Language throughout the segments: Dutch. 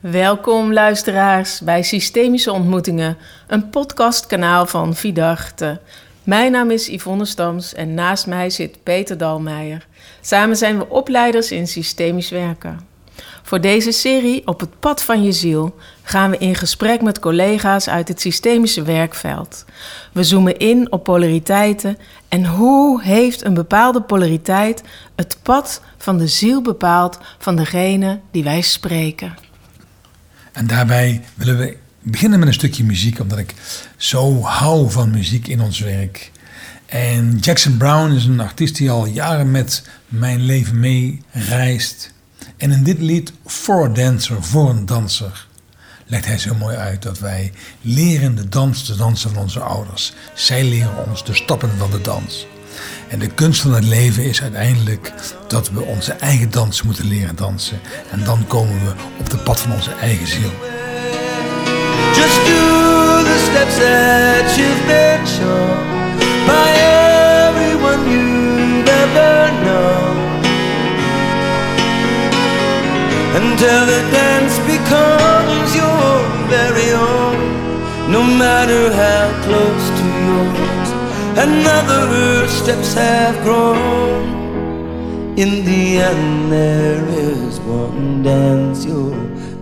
Welkom luisteraars bij Systemische Ontmoetingen, een podcastkanaal van Vidarte. Mijn naam is Yvonne Stams en naast mij zit Peter Dalmeijer. Samen zijn we opleiders in systemisch werken. Voor deze serie Op het pad van je ziel gaan we in gesprek met collega's uit het systemische werkveld. We zoomen in op polariteiten en hoe heeft een bepaalde polariteit het pad van de ziel bepaald van degene die wij spreken. En daarbij willen we beginnen met een stukje muziek, omdat ik zo hou van muziek in ons werk. En Jackson Brown is een artiest die al jaren met mijn leven mee reist. En in dit lied, For a Dancer, voor een danser, legt hij zo mooi uit dat wij leren de dans te dansen van onze ouders. Zij leren ons de stappen van de dans. En de kunst van het leven is uiteindelijk dat we onze eigen dans moeten leren dansen. En dan komen we op de pad van onze eigen ziel. Just do the steps that you've been shown by everyone you've ever known. Until the dance becomes your very own, no matter how close to yours another steps have grown. In the end, there is one dance you'll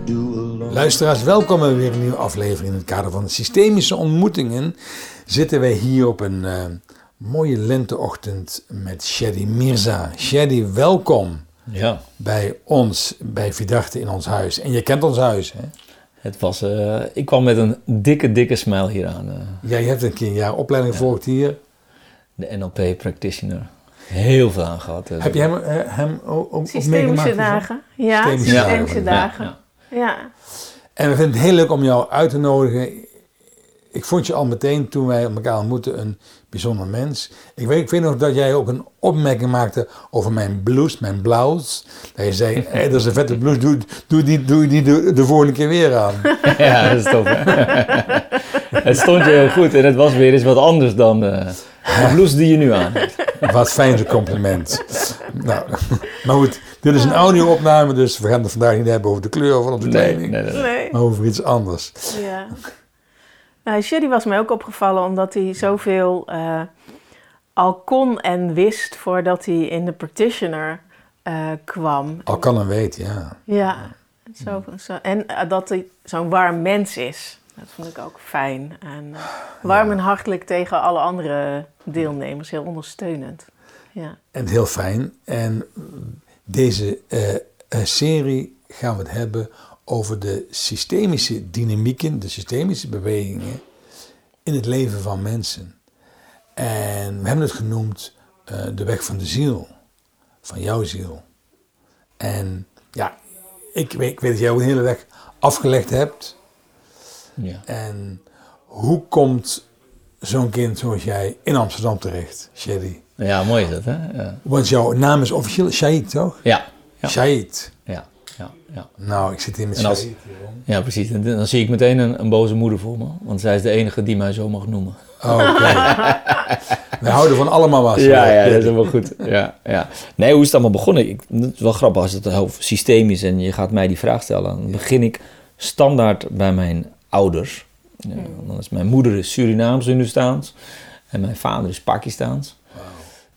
do alone. Luisteraars, welkom bij weer een nieuwe aflevering in het kader van systemische ontmoetingen. Zitten wij hier op een eh, mooie lenteochtend met Shadi Mirza. Shadi, welkom Ja, bij ons, bij Vidarte in ons huis. En je kent ons huis, hè? het was, eh, ik kwam met een dikke, dikke smile hier aan. eh, Jij hebt een keer een jaar opleiding gevolgd hier. De NLP practitioner. Heel veel aan gehad. eh. Heb je hem, eh, hem ook, ook ook Systemische meegemaakt? dagen. Ja, Systemische systemische dagen, dagen. Ja, Ja. En we vinden het heel leuk om jou uit te nodigen. Ik vond je al meteen toen wij elkaar ontmoetten een bijzonder mens. Ik weet, ik weet nog dat jij ook een opmerking maakte over mijn blouse, mijn blouse. Dat je zei, hé, dat is een vette blouse, doe, doe die, doe die de, de volgende keer weer aan. ja, dat is tof. het stond je heel goed en het was weer eens wat anders dan eh, de blouse die je nu aan hebt. Wat fijn zo'n compliment. Nou, maar goed, dit is een audio-opname, dus we gaan het vandaag niet hebben over de kleur van onze Nee, kleding. nee, nee. nee. Nee. Maar over iets anders. Ja. Nou, Sherry was mij ook opgevallen omdat hij zoveel eh, al kon en wist voordat hij in de practitioner eh, kwam. Al kan en weet, ja. Ja, zo, zo. en dat hij zo'n warm mens is. Dat vond ik ook fijn. En eh, warm en hartelijk tegen alle andere deelnemers, heel ondersteunend. Ja. En heel fijn. En deze eh, eh, serie gaan we het hebben over de systemische dynamieken, de systemische bewegingen in het leven van mensen. En we hebben het genoemd de weg van de ziel, van jouw ziel. En ja, ik weet, ik weet dat jij ook een hele weg afgelegd hebt. Ja. En hoe komt zo'n kind zoals jij in Amsterdam terecht, Sherry? ja, mooi is dat, hè? Ja, Want jouw naam is officieel Shahid, toch? ja, ja, Shahid. ja, ja. ja. Nou, ik zit hier met als-. Ja, precies. En dan zie ik meteen een, een boze moeder voor me, want zij is de enige die mij zo mag noemen. Oh, Oké. We houden van allemaal was. Ja, ja, dat is helemaal goed. Ja, ja. Nee, hoe is het allemaal begonnen? Ik, het is wel grappig als het over systeem is en je gaat mij die vraag stellen. Dan begin ik standaard bij mijn ouders. Ja, dan is mijn moeder is Surinaams Hindoestaans en mijn vader is Pakistaans.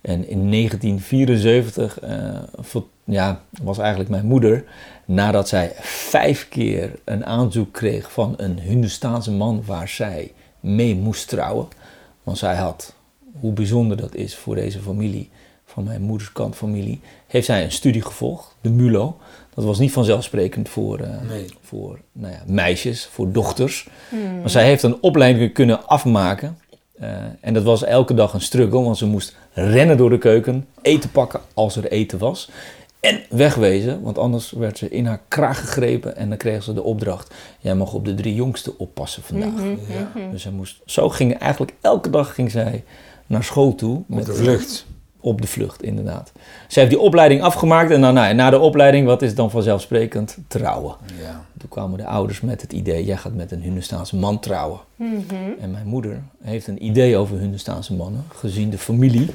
En in 1974 eh, ja, was eigenlijk mijn moeder, nadat zij vijf keer een aanzoek kreeg van een Hindoestaanse man waar zij mee moest trouwen. Want zij had, hoe bijzonder dat is voor deze familie, van mijn moederskant familie, heeft zij een studie gevolgd, de MULO. Dat was niet vanzelfsprekend voor, eh, Nee. voor nou ja, meisjes, voor dochters. Maar zij heeft een opleiding kunnen afmaken. Eh, en dat was elke dag een struggle, want ze moest rennen door de keuken, eten pakken als er eten was. En wegwezen, want anders werd ze in haar kraag gegrepen en dan kreeg ze de opdracht: jij mag op de drie jongsten oppassen vandaag. Dus zij moest, zo ging eigenlijk elke dag ging zij naar school toe. Op met de vlucht. Op de vlucht, inderdaad. Zij heeft die opleiding afgemaakt en dan, nou, na de opleiding, wat is dan vanzelfsprekend? Trouwen. Ja. Toen kwamen de ouders met het idee, jij gaat met een Hindustaanse man trouwen. En mijn moeder heeft een idee over Hindustaanse mannen, gezien de familie.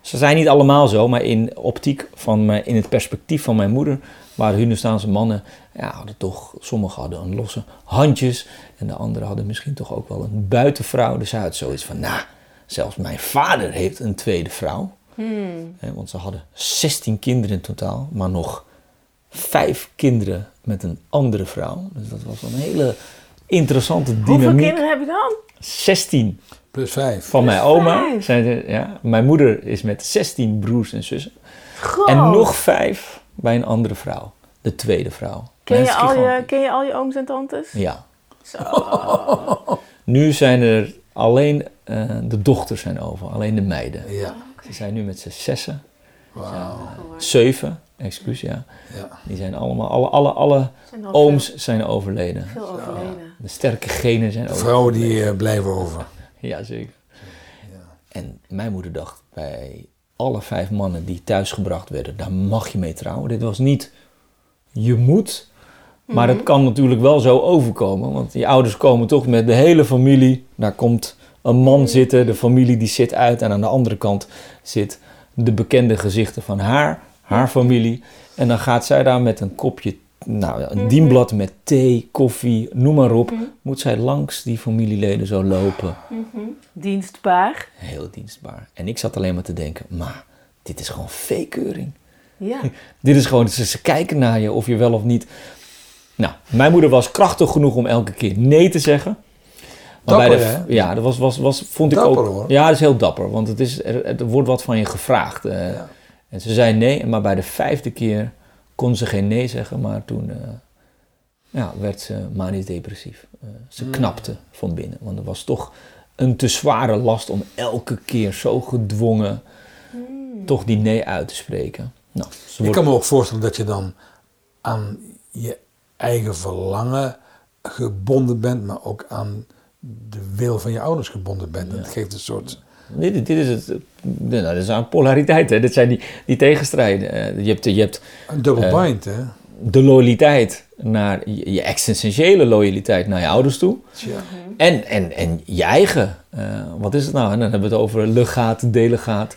Ze zijn niet allemaal zo, maar in optiek van mijn, in het perspectief van mijn moeder waren Hunestaanse mannen, ja, hadden toch, sommigen hadden een losse handjes en de anderen hadden misschien toch ook wel een buitenvrouw. Dus hij had zoiets van, nou, zelfs mijn vader heeft een tweede vrouw. Hè, want ze hadden 16 kinderen in totaal, maar nog vijf kinderen met een andere vrouw. Dus dat was een hele interessante Hoeveel dynamiek. kinderen heb je dan? 16 Plus vijf. van mijn oma. vijf. Zijn ze, ja, mijn moeder is met 16 broers en zussen. Goh. En nog vijf bij een andere vrouw. De tweede vrouw. Ken je, al je, ken je al je ooms en tantes? Ja. Zo. Nu zijn er alleen eh, de dochters zijn over. Alleen de meiden. Ja. Ze zijn nu met z'n zessen. Wauw. Zeven, excuus ja. Ja. Die zijn allemaal, alle, alle, alle Zijn ooms zijn overleden. Veel, overleden. De sterke genen zijn De overleden. vrouwen die eh, blijven over. Ja, zeker. En mijn moeder dacht bij alle vijf mannen die thuisgebracht werden, daar mag je mee trouwen. Dit was niet je moet, maar het kan natuurlijk wel zo overkomen. Want die ouders komen toch met de hele familie. Daar komt een man zitten, de familie die zit uit. En aan de andere kant zit de bekende gezichten van haar, haar familie. En dan gaat zij daar met een kopje, nou, een dienblad met thee, koffie, noem maar op. Moet zij langs die familieleden zo lopen. Dienstbaar. Heel dienstbaar. En ik zat alleen maar te denken, maar dit is gewoon fake-keuring. Ja. Dit is gewoon, ze, ze kijken naar je of je wel of niet. Nou, mijn moeder was krachtig genoeg om elke keer nee te zeggen. Maar Dapper, de, hè? Ja, dat was, was, was, vond ik Dapper, ook. hoor. Ja, dat is heel dapper, want het is, er, er wordt wat van je gevraagd. eh. Ja. En ze zei nee, maar bij de vijfde keer kon ze geen nee zeggen, maar toen eh, ja, werd ze manisch depressief. Eh, ze Hmm. knapte van binnen, want er was toch een te zware last om elke keer zo gedwongen toch die nee uit te spreken. Nou, ze Ik wordt- kan me ook voorstellen dat je dan aan je eigen verlangen gebonden bent, maar ook aan de wil van je ouders gebonden bent. Dat geeft een soort... Dit, dit is het. Nou, dat is een polariteit. Hè. Dit zijn die, die tegenstrijden. Eh, je, hebt, je hebt Een double Eh, bind, hè? de loyaliteit naar je, je existentiële loyaliteit naar je ouders toe. Tja. En, en, en je eigen. eh, wat is het nou? En dan hebben we het over legaat, delegaat.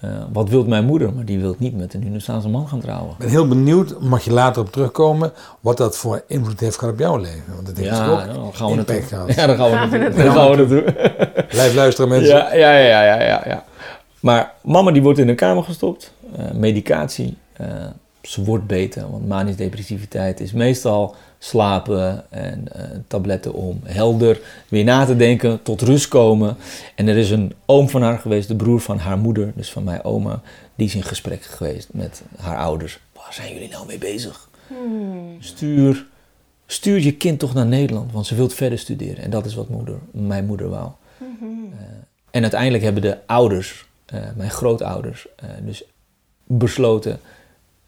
Eh, wat wilt mijn moeder? Maar die wil niet met een Hindoestaanse man gaan trouwen. Ik ben heel benieuwd, mag je later op terugkomen, wat dat voor invloed heeft gehad op jouw leven. Want dat heeft Ja, ook dan gaan we impact gehad. Ja, dan gaan we Gaan we naartoe. naartoe. Dan gaan we naartoe. Blijf luisteren mensen. Ja, ja, ja, ja, ja, ja. Maar mama die wordt in een kamer gestopt. Eh, medicatie. eh, ze wordt beter, want manisch depressiviteit is meestal slapen en eh, tabletten om helder weer na te denken, tot rust komen. En er is een oom van haar geweest, de broer van haar moeder, dus van mijn oma, die is in gesprek geweest met haar ouders. Waar zijn jullie nou mee bezig? Stuur, stuur je kind toch naar Nederland, want ze wil verder studeren. En dat is wat moeder, mijn moeder wou. Eh, en uiteindelijk hebben de ouders, eh, mijn grootouders, eh, dus besloten: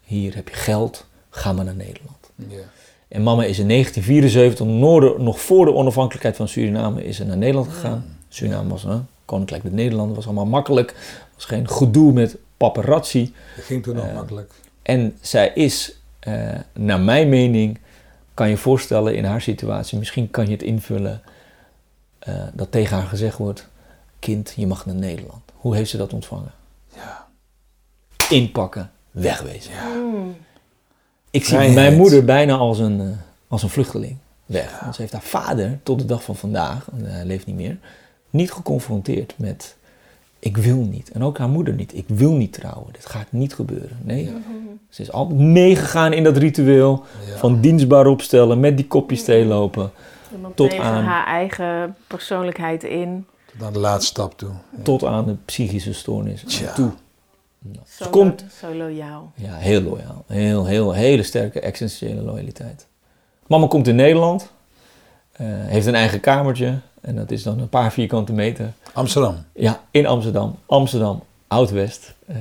hier heb je geld, ga maar naar Nederland. Ja. En mama is in 1974, noorden, nog voor de onafhankelijkheid van Suriname, is ze naar Nederland gegaan. Suriname was een koninkrijk met Nederlanden, was allemaal makkelijk. was geen gedoe met paparazzi. Dat ging toen nog Eh, makkelijk. En zij is, eh, naar mijn mening, kan je voorstellen in haar situatie, misschien kan je het invullen, eh, dat tegen haar gezegd wordt: Kind, je mag naar Nederland. Hoe heeft ze dat ontvangen? Ja. Inpakken, wegwezen. Ik zie Vrijheid. mijn moeder bijna als een, eh, als een vluchteling weg. Want ze heeft haar vader tot de dag van vandaag, want hij leeft niet meer, niet geconfronteerd met ik wil niet. En ook haar moeder niet. Ik wil niet trouwen. Dit gaat niet gebeuren. Nee. Ze is altijd meegegaan in dat ritueel Ja. van dienstbaar opstellen, met die kopjes thee lopen, Iemand Tot tegen aan- haar eigen persoonlijkheid in. Tot aan de laatste stap toe. tot aan de psychische stoornis toe. Zo, Ze komt- zo loyaal. Ja, heel loyaal. Heel, heel, hele sterke existentiële loyaliteit. Mama komt in Nederland, eh, heeft een eigen kamertje en dat is dan een paar vierkante meter. Amsterdam. Ja, in Amsterdam. Amsterdam, Oud-West. Eh,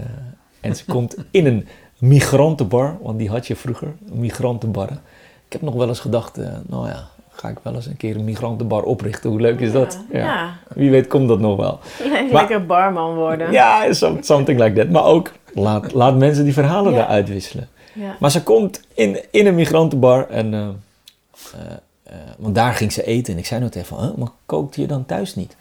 en ze komt in een migrantenbar, want die had je vroeger, migrantenbarren. Ik heb nog wel eens gedacht, eh, nou ja, ga ik wel eens een keer een migrantenbar oprichten. Hoe leuk is dat? Ja. ja. Wie weet komt dat nog wel. Lekker barman worden. Ja, some- something like that. Maar ook, laat, laat mensen die verhalen Ja. daar uitwisselen. Ja. Maar ze komt in, in een migrantenbar en... eh, eh, eh, want daar ging ze eten. En ik zei nog tegen van, huh, maar kookt je dan thuis niet?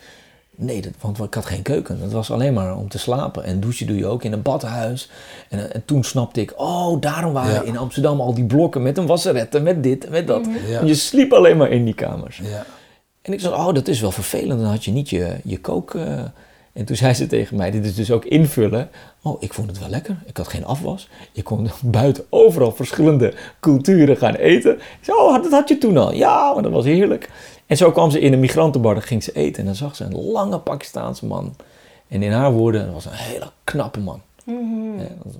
Nee, dat, want ik had geen keuken. Het was alleen maar om te slapen. En douchen doe je ook in een badhuis. En, eh, en toen snapte ik, oh, daarom waren Ja. in Amsterdam al die blokken met een wasseretten, met dit en met dat. Ja. Want je sliep alleen maar in die kamers. Ja. En ik zei, oh, dat is wel vervelend. Dan had je niet je, je kook... eh. En toen zei ze tegen mij, dit is dus ook invullen. Oh, ik vond het wel lekker. Ik had geen afwas. Ik kon buiten overal verschillende culturen gaan eten. Zei, oh, dat had je toen al. Ja, maar dat was heerlijk. En zo kwam ze in een migrantenbar, dan ging ze eten. En dan zag ze een lange Pakistaanse man. En in haar woorden, dat was een hele knappe man. Ja, was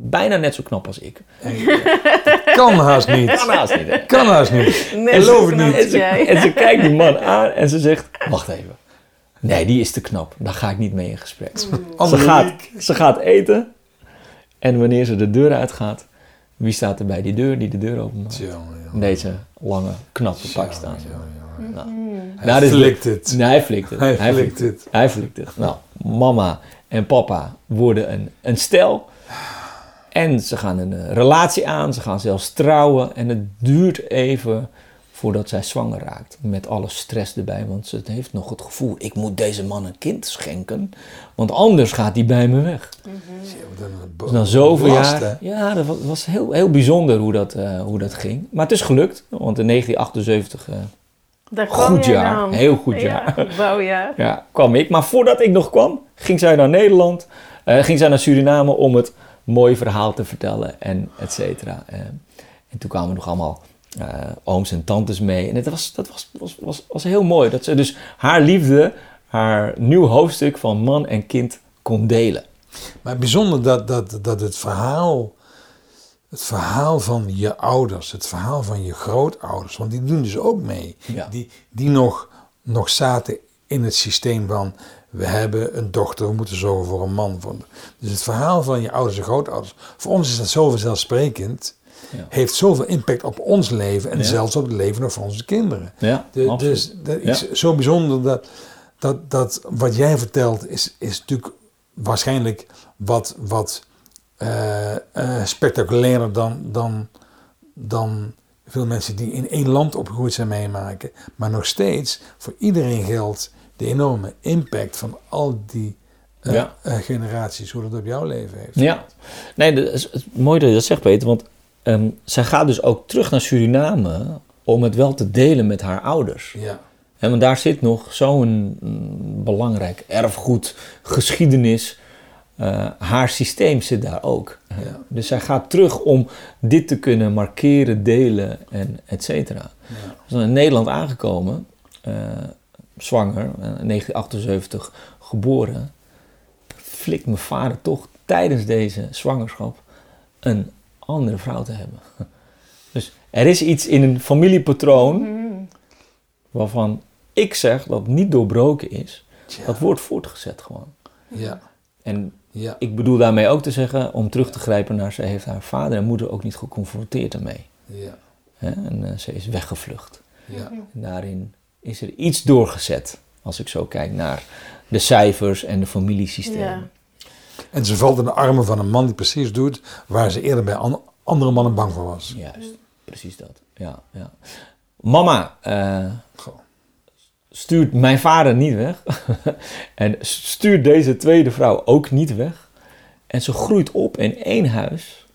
bijna net zo knap als ik. Kan haast niet. Kan haast niet, hè? Kan haast niet. Zo geloof het niet. En ze, en ze kijkt die man aan en ze zegt: Wacht even. Nee, die is te knap. Daar ga ik niet mee in gesprek. Ze Andere gaat, ze gaat eten. En wanneer ze de deur uitgaat, wie staat er bij die deur die de deur openmaakt? Jongen. Deze lange, knappe Pakistaanse. Jongen. Nou, Hij nou, flikt het. Nee, hij flikt het. Hij Hij flikt flikt het. Hij flikt het. Nou, mama en papa worden een, een stel. En ze gaan een eh, relatie aan. Ze gaan zelfs trouwen. En het duurt even voordat zij zwanger raakt. Met alle stress erbij. Want ze heeft nog het gevoel, ik moet deze man een kind schenken. Want anders gaat hij bij me weg. Dus na zoveel Last, jaar. hè? Ja, dat was, was heel, heel bijzonder hoe dat, eh, hoe dat ging. Maar het is gelukt. Want in 1978 eh, Daar kwam Goed jaar. dan. Heel goed jaar. Ja, bouwjaar. ja, kwam ik. Maar voordat ik nog kwam, ging zij naar Nederland. eh, ging zij naar Suriname om het mooie verhaal te vertellen en et cetera. En toen kwamen nog allemaal ooms en tantes mee. En het was, dat was, was, was, was heel mooi. Dat ze dus haar liefde, haar nieuw hoofdstuk van man en kind kon delen. Maar bijzonder dat, dat, dat het verhaal, het verhaal van je ouders, het verhaal van je grootouders, want die doen dus ook mee. Ja. Die, die nog, nog zaten in het systeem van we hebben een dochter, we moeten zorgen voor een man. Dus het verhaal van je ouders en grootouders, voor ons is dat zo vanzelfsprekend, Ja. heeft zoveel impact op ons leven en Ja. zelfs op het leven van onze kinderen. Ja, De- dus dat is zo bijzonder dat, dat, dat wat jij vertelt is, is natuurlijk waarschijnlijk wat, wat eh, spectaculairder dan, dan, dan veel mensen die in één land opgegroeid zijn meemaken. Maar nog steeds, voor iedereen geldt de enorme impact van al die eh, Ja. generaties, hoe dat op jouw leven heeft. Ja, nee, dat is, het is mooi dat je dat zegt, Peter. Want ehm, zij gaat dus ook terug naar Suriname om het wel te delen met haar ouders. Ja. En want daar zit nog zo'n mm, belangrijk erfgoed, geschiedenis. Eh, haar systeem zit daar ook. Ja. Dus zij gaat terug om dit te kunnen markeren, delen en et cetera. Ja. Ze is in Nederland aangekomen, eh, zwanger, eh, in 1978 geboren. Flikt mijn vader toch tijdens deze zwangerschap een andere vrouw te hebben. Dus er is iets in een familiepatroon waarvan ik zeg dat niet doorbroken is. Dat wordt voortgezet gewoon. Ja. En Ja. ik bedoel daarmee ook te zeggen, om terug te grijpen naar ze heeft haar vader en moeder ook niet geconfronteerd ermee. Ja. Hè? En eh, ze is weggevlucht. Ja. En daarin is er iets doorgezet. Als ik zo kijk naar de cijfers en de familiesystemen. En ze valt in de armen van een man die precies doet waar ze eerder bij an- andere mannen bang voor was. Juist, precies dat. Ja, ja. Mama eh, stuurt mijn vader niet weg. en stuurt deze tweede vrouw ook niet weg. En ze groeit op in één huis.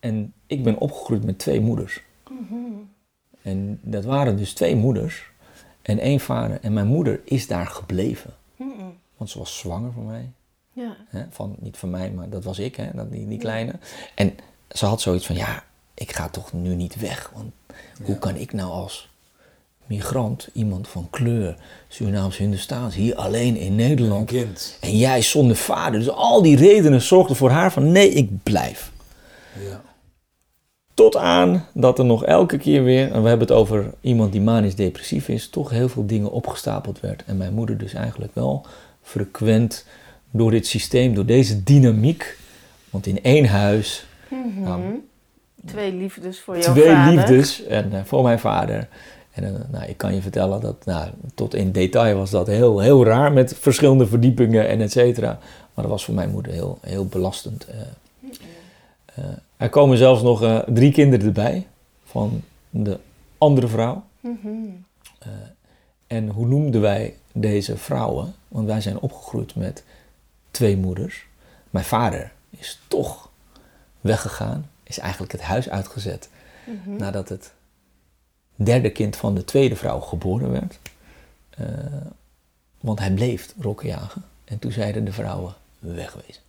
En ik ben opgegroeid met twee moeders. En dat waren dus twee moeders en één vader. En mijn moeder is daar gebleven. Want ze was zwanger van mij. Ja. Hè? Van, niet van mij, maar dat was ik, hè? Dat, die, die kleine. En ze had zoiets van, ja, ik ga toch nu niet weg. Want hoe kan ik nou als migrant, iemand van kleur, Surinaams Hindustaans, hier alleen in Een Nederland. kind. En jij zonder vader. Dus al die redenen zorgden voor haar van, nee, ik blijf. Ja. Tot aan dat er nog elke keer weer, en we hebben het over iemand die manisch depressief is, toch heel veel dingen opgestapeld werd. En mijn moeder dus eigenlijk wel frequent door dit systeem, door deze dynamiek, want in één huis, nou, Twee liefdes voor jouw twee vader. liefdes en eh, voor mijn vader. En eh, nou, ik kan je vertellen dat, nou, tot in detail was dat heel, heel raar met verschillende verdiepingen en et cetera. Maar dat was voor mijn moeder heel, heel belastend. eh. Er komen zelfs nog drie kinderen erbij van de andere vrouw. Mhm. En hoe noemden wij deze vrouwen? Want wij zijn opgegroeid met twee moeders. Mijn vader is toch weggegaan, is eigenlijk het huis uitgezet nadat het derde kind van de tweede vrouw geboren werd. Eh, want hij bleef rokken jagen. En toen zeiden de vrouwen wegwezen.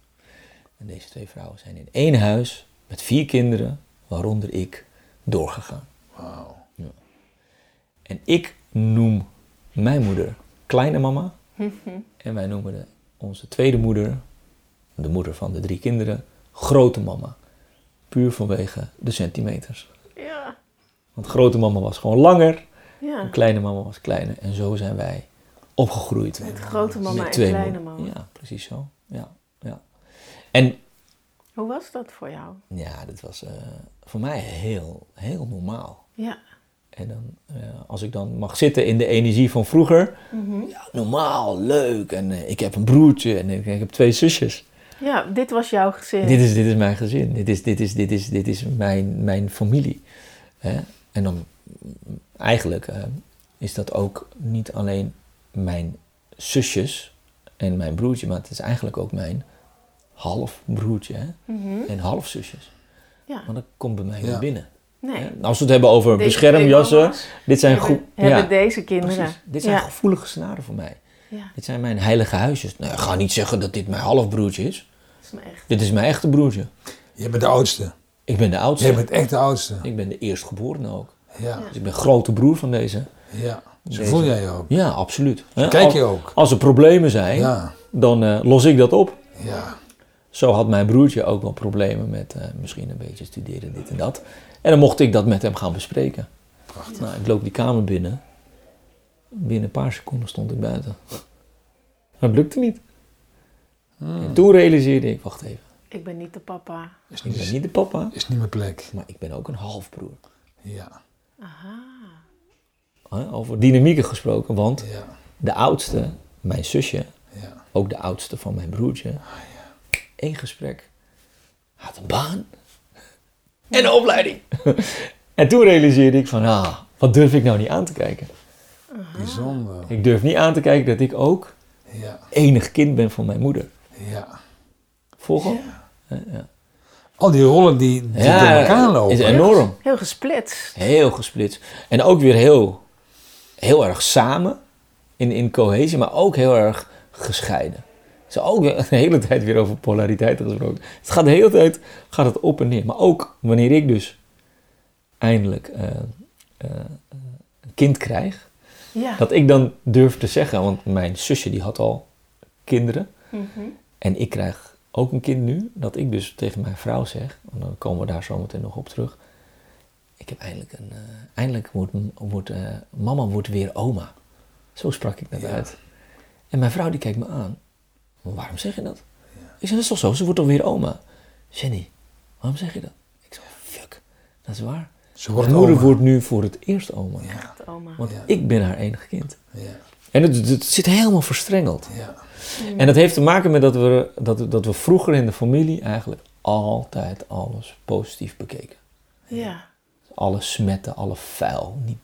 En deze twee vrouwen zijn in één huis met vier kinderen, waaronder ik, doorgegaan. Wauw. En ik noem mijn moeder kleine mama. en wij noemen de, onze tweede moeder, de moeder van de drie kinderen, grote mama. Puur vanwege de centimeters. Ja. Want grote mama was gewoon langer, Ja. en kleine mama was kleiner. En zo zijn wij opgegroeid. Met grote mama Met en kleine mama. Ja, precies zo. Ja, ja. En Hoe was dat voor jou? ja, dat was eh, voor mij heel, heel normaal. Ja. En dan, eh, als ik dan mag zitten in de energie van vroeger, Mhm. ja, normaal, leuk. En eh, ik heb een broertje en ik, ik heb twee zusjes. Ja, dit was jouw gezin. Dit, is, dit is mijn gezin, dit is, dit is, dit is, dit is mijn, mijn familie. Hè? En dan eigenlijk eh, is dat ook niet alleen mijn zusjes en mijn broertje, maar het is eigenlijk ook mijn halfbroertje hè? Mhm. en halfzusjes. Ja. Maar dat komt bij mij Ja. binnen. Nee. Als we het hebben over Deze beschermjassen, dit zijn hebben, goed. hebben deze kinderen. Precies. Dit zijn ja. gevoelige snaren voor mij. ja, Dit zijn mijn heilige huisjes. Nou, ga niet zeggen dat dit mijn halfbroertje is. is echt. Dit is mijn echte broertje. Je bent de oudste. Ik ben de oudste. Je bent echt de oudste. Ik ben de eerstgeborene ook. Ja, Dus ik ben grote broer van deze. ja. Zo Deze. voel jij je ook. Ja, absoluut. Kijk je ook. Als er problemen zijn, Ja, dan eh, los ik dat op. ja. Zo had mijn broertje ook wel problemen met eh, misschien een beetje studeren, dit en dat. En dan mocht ik dat met hem gaan bespreken. Prachtig. Nou, ik loop die kamer binnen. Binnen een paar seconden stond ik buiten. Dat lukte niet. Hmm. En toen realiseerde ik, wacht even. Ik ben niet de papa. Is Ik ben niet, niet de papa, is niet mijn plek. maar ik ben ook een halfbroer. Ja, Aha. Over dynamieken gesproken, want ja, de oudste, mijn zusje, ja. ook de oudste van mijn broertje, één gesprek, had een baan en een opleiding. en toen realiseerde ik van, ah, wat durf ik nou niet aan te kijken? Bijzonder. Ik durf niet aan te kijken dat ik ook Ja, enig kind ben van mijn moeder. ja. Volgen? Ja, ja. Al die rollen die, die door elkaar lopen. is enorm. Heel gesplitst. Heel gesplitst. En ook weer heel, heel erg samen in, in cohesie, maar ook heel erg gescheiden. Zo ook de hele tijd weer over polariteiten gesproken. Het gaat de hele tijd gaat het op en neer. Maar ook wanneer ik dus eindelijk eh, eh, een kind krijg, Ja. dat ik dan durf te zeggen, want mijn zusje die had al kinderen Mhm. en ik krijg ook een kind nu, dat ik dus tegen mijn vrouw zeg, en dan komen we daar zo meteen nog op terug. Ik heb eindelijk een, eh, eindelijk wordt, wordt mama wordt weer oma. Zo sprak ik net Ja. uit. En mijn vrouw die kijkt me aan. Waarom zeg je dat? Ik zeg, dat is toch zo, ze wordt toch weer oma? Jenny, waarom zeg je dat? Ik zeg, fuck, dat is waar. Ze wordt Mijn moeder oma. wordt nu voor het eerst oma. Ja, oma. Want Ja. ik ben haar enige kind. ja, En het, het zit helemaal verstrengeld. ja. En dat heeft te maken met dat we, dat, dat we vroeger in de familie eigenlijk altijd alles positief bekeken. Ja. Alle smetten, alle vuil. Niet,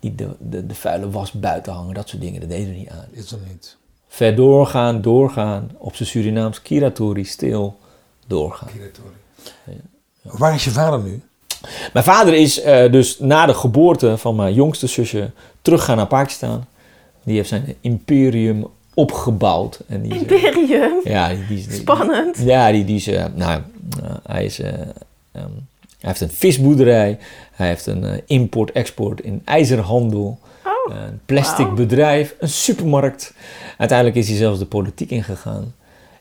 niet de, de, de vuile was buiten hangen, dat soort dingen. Dat deden we niet aan. Is er niet. Ver doorgaan, doorgaan. Op zijn Surinaams, kiratori, stil, doorgaan. Waar is je vader nu? Mijn vader is eh, dus na de geboorte van mijn jongste zusje teruggegaan naar Pakistan. Die heeft zijn imperium opgebouwd. En die is, eh, Imperium. ja, die, die is, die- Spannend. Ja, die, die is, eh, nou, hij, is eh, ehm, hij heeft een visboerderij, hij heeft een import-export in ijzerhandel. Een plastic bedrijf, een supermarkt. Uiteindelijk is hij zelfs de politiek ingegaan.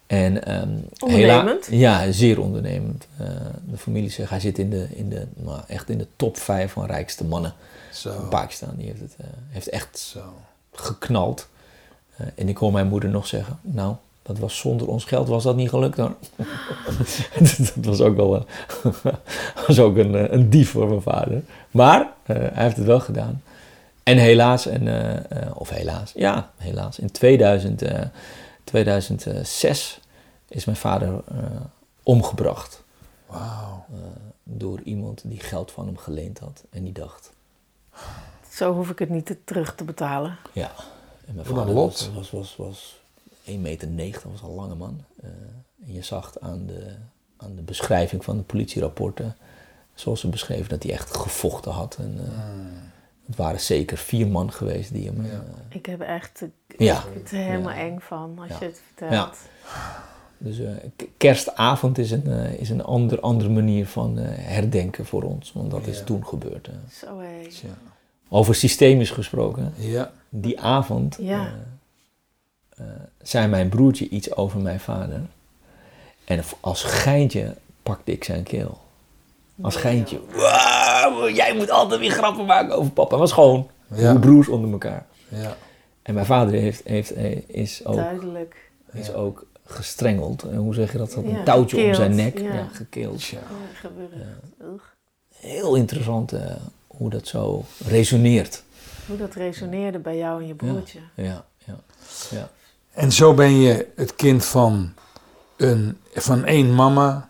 En, ehm, Ondernemend? hela- ja, zeer ondernemend. Eh, de familie zegt, hij zit in de, in de, nou, echt in de top 5 van rijkste mannen Zo. in Pakistan. Die heeft, het, eh, heeft echt Zo. geknald. Eh, en ik hoor mijn moeder nog zeggen, nou, dat was zonder ons geld was dat niet gelukt hoor. dat was ook wel eh, was ook een, een dief voor mijn vader. Maar eh, hij heeft het wel gedaan. En helaas, en, eh, eh, of helaas, ja, helaas, in 2000, eh, 2006 is mijn vader eh, omgebracht Wauw. door iemand die geld van hem geleend had. En die dacht, Zo hoef ik het niet te- terug te betalen. Ja. En mijn vader was, was, was, was 1,90 meter, was al een lange man. Eh, en je zag aan de, aan de beschrijving van de politierapporten, zoals ze beschreven, dat hij echt gevochten had. En, eh, Het waren zeker vier man geweest die hem... Ja. eh, Ik heb echt ik Ja. het er helemaal Ja. eng van als Ja. je het vertelt. Ja. Dus eh, kerstavond is een, eh, is een ander, andere manier van herdenken voor ons. Want dat is toen gebeurd. Zo hé. Over systemisch gesproken. Ja. Die avond Ja. zei mijn broertje iets over mijn vader. En als geintje pakte ik zijn keel. Als geintje. Wauw, jij moet altijd weer grappen maken over papa. Dat was gewoon Ja. broers onder elkaar. Ja. En mijn vader heeft, heeft, eh, is, ook, Duidelijk. is Ja. ook gestrengeld. En hoe zeg je dat? Had Ja, een touwtje om zijn nek. ja. Ja, gekeeld. Ja. Heel interessant eh, hoe dat zo resoneert. Hoe dat resoneerde bij jou en je broertje. Ja, ja, ja. En zo ben je het kind van, een, van één mama.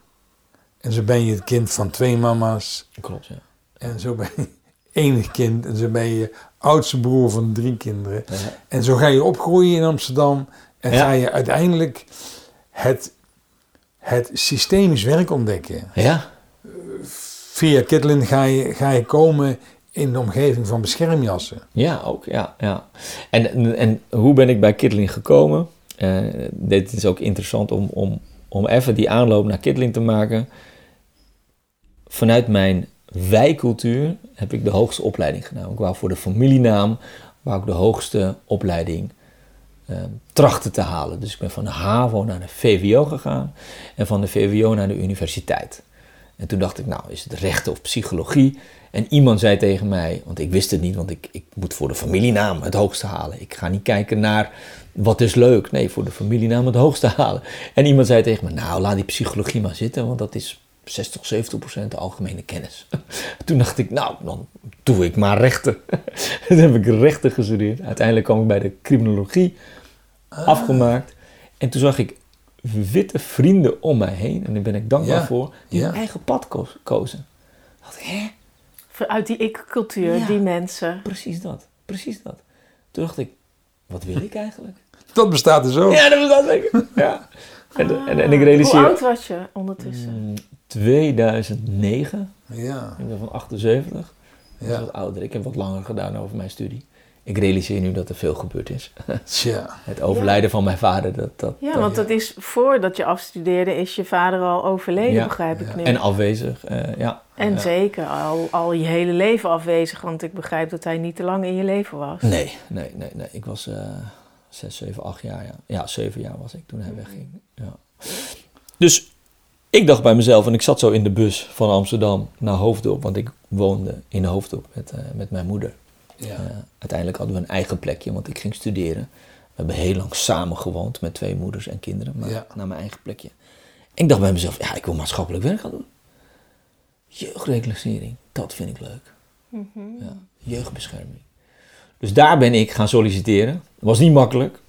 En zo ben je het kind van twee mama's. Klopt, ja. En zo ben je enig kind. En zo ben je oudste broer van drie kinderen. Ja. En zo ga je opgroeien in Amsterdam. En Ja. ga je uiteindelijk het, het systemisch werk ontdekken. Ja, Via Kitlin ga je, ga je komen in de omgeving van beschermjassen. Ja, ook, ja. ja. En, en, hoe ben ik bij Kittling gekomen? Eh, dit is ook interessant om, om, om even die aanloop naar Kittling te maken. Vanuit mijn wijcultuur heb ik de hoogste opleiding gedaan. Ik wou voor de familienaam wou ik de hoogste opleiding eh, trachten te halen. Dus ik ben van de HAVO naar de VWO gegaan en van de VWO naar de universiteit. En toen dacht ik, nou, is het rechten of psychologie? En iemand zei tegen mij, want ik wist het niet, want ik, ik moet voor de familienaam het hoogste halen. Ik ga niet kijken naar wat is leuk. Nee, voor de familienaam het hoogste halen. En iemand zei tegen me, nou, laat die psychologie maar zitten, want dat is 60, 70 procent de algemene kennis. Toen dacht ik, nou, dan doe ik maar rechten. Toen heb ik rechten gestudeerd. Uiteindelijk kwam ik bij de criminologie afgemaakt. En toen zag ik witte vrienden om mij heen. En daar ben ik dankbaar Ja, voor. Die ja. hun eigen pad ko- kozen. Ik dacht, hè? Uit die ik-cultuur, Ja. die mensen. Precies dat. Precies dat. Toen dacht ik, wat wil ik eigenlijk? Dat bestaat dus ook. Ja, dat dat ik. Ja. En, en, en ik Hoe realiseer... oud was je ondertussen? Mm, 2009. Ja, Ik ben van 78. Ik was ja. wat ouder. Ik heb wat langer gedaan over mijn studie. Ik realiseer nu dat er veel gebeurd is. Tja. Het overlijden van mijn vader, dat... dat Ja, dat- want dat is voordat je afstudeerde, is je vader al overleden, Ja. begrijp ik nu. En afwezig, eh, ja. En Ja. zeker al, al je hele leven afwezig, want ik begrijp dat hij niet te lang in je leven was. Nee, nee, nee, nee. Ik was eh zes, zeven, acht jaar. Ja. ja, zeven jaar was ik toen hij wegging. Ja. Dus ik dacht bij mezelf, en ik zat zo in de bus van Amsterdam naar Hoofddorp, want ik woonde in Hoofddorp met, eh, met mijn moeder. Ja. Eh, uiteindelijk hadden we een eigen plekje, want ik ging studeren. We hebben heel lang samen gewoond met twee moeders en kinderen, maar Ja. naar mijn eigen plekje. En ik dacht bij mezelf, ja, ik wil maatschappelijk werk gaan doen. Jeugdreclassering, dat vind ik leuk. Ja, jeugdbescherming. Dus daar ben ik gaan solliciteren. Dat was niet makkelijk,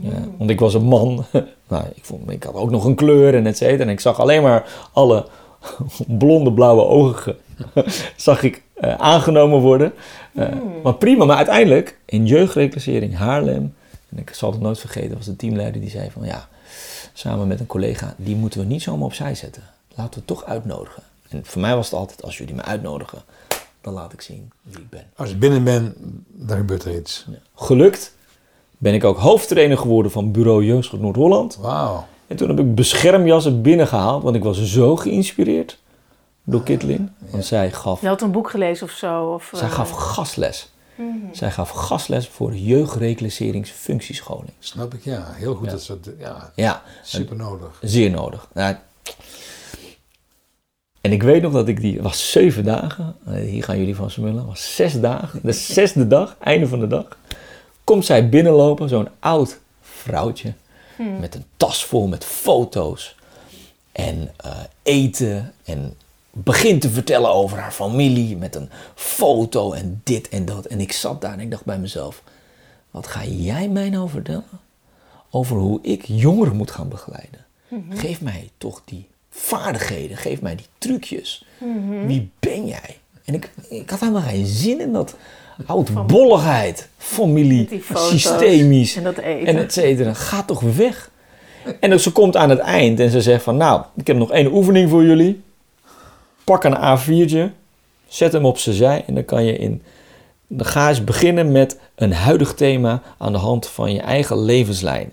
ja, want ik was een man. nou, ik, vond, ik had ook nog een kleur en et cetera. En ik zag alleen maar alle blonde, blauwe ogen zag ik eh, aangenomen worden. Eh, Maar prima, maar uiteindelijk in jeugdreclassering Haarlem, en ik zal het nooit vergeten, was de teamleider die zei van ja, samen met een collega, die moeten we niet zomaar opzij zetten. Laten we het toch uitnodigen. En voor mij was het altijd, als jullie me uitnodigen, dan laat ik zien wie ik ben. Als je binnen bent, dan gebeurt er iets. Ja. Gelukt ben ik ook hoofdtrainer geworden van Bureau Jeugdzorg Noord-Holland. Wauw. En toen heb ik beschermjassen binnengehaald, want ik was zo geïnspireerd door Kitlin. Want zij gaf, Je had een boek gelezen of zo? Of, zij eh, gaf gastles. Zij gaf gastles voor jeugdreclasseringsfunctiescholing. Snap ik, ja. Heel goed. Ja. Dat soort, ja, Ja, super nodig. zeer nodig. Nou, en ik weet nog dat ik die, het was zeven dagen, eh, hier gaan jullie van smullen, het was zes dagen, de zesde dag, einde van de dag, komt zij binnenlopen, zo'n oud vrouwtje, met een tas vol met foto's en eh, eten en begint te vertellen over haar familie met een foto en dit en dat. En ik zat daar en ik dacht bij mezelf, wat ga jij mij nou vertellen over hoe ik jongeren moet gaan begeleiden? Geef mij toch die vaardigheden, geef mij die trucjes. Wie ben jij? En ik, ik had helemaal geen zin in dat oudbolligheid, familie, systemisch en dat eten. en et cetera. Ga toch weg. En ze komt aan het eind en ze zegt van, nou, ik heb nog één oefening voor jullie. Pak een A4'tje, zet hem op zijn zij en dan kan je in... Dan ga eens beginnen met een huidig thema aan de hand van je eigen levenslijn.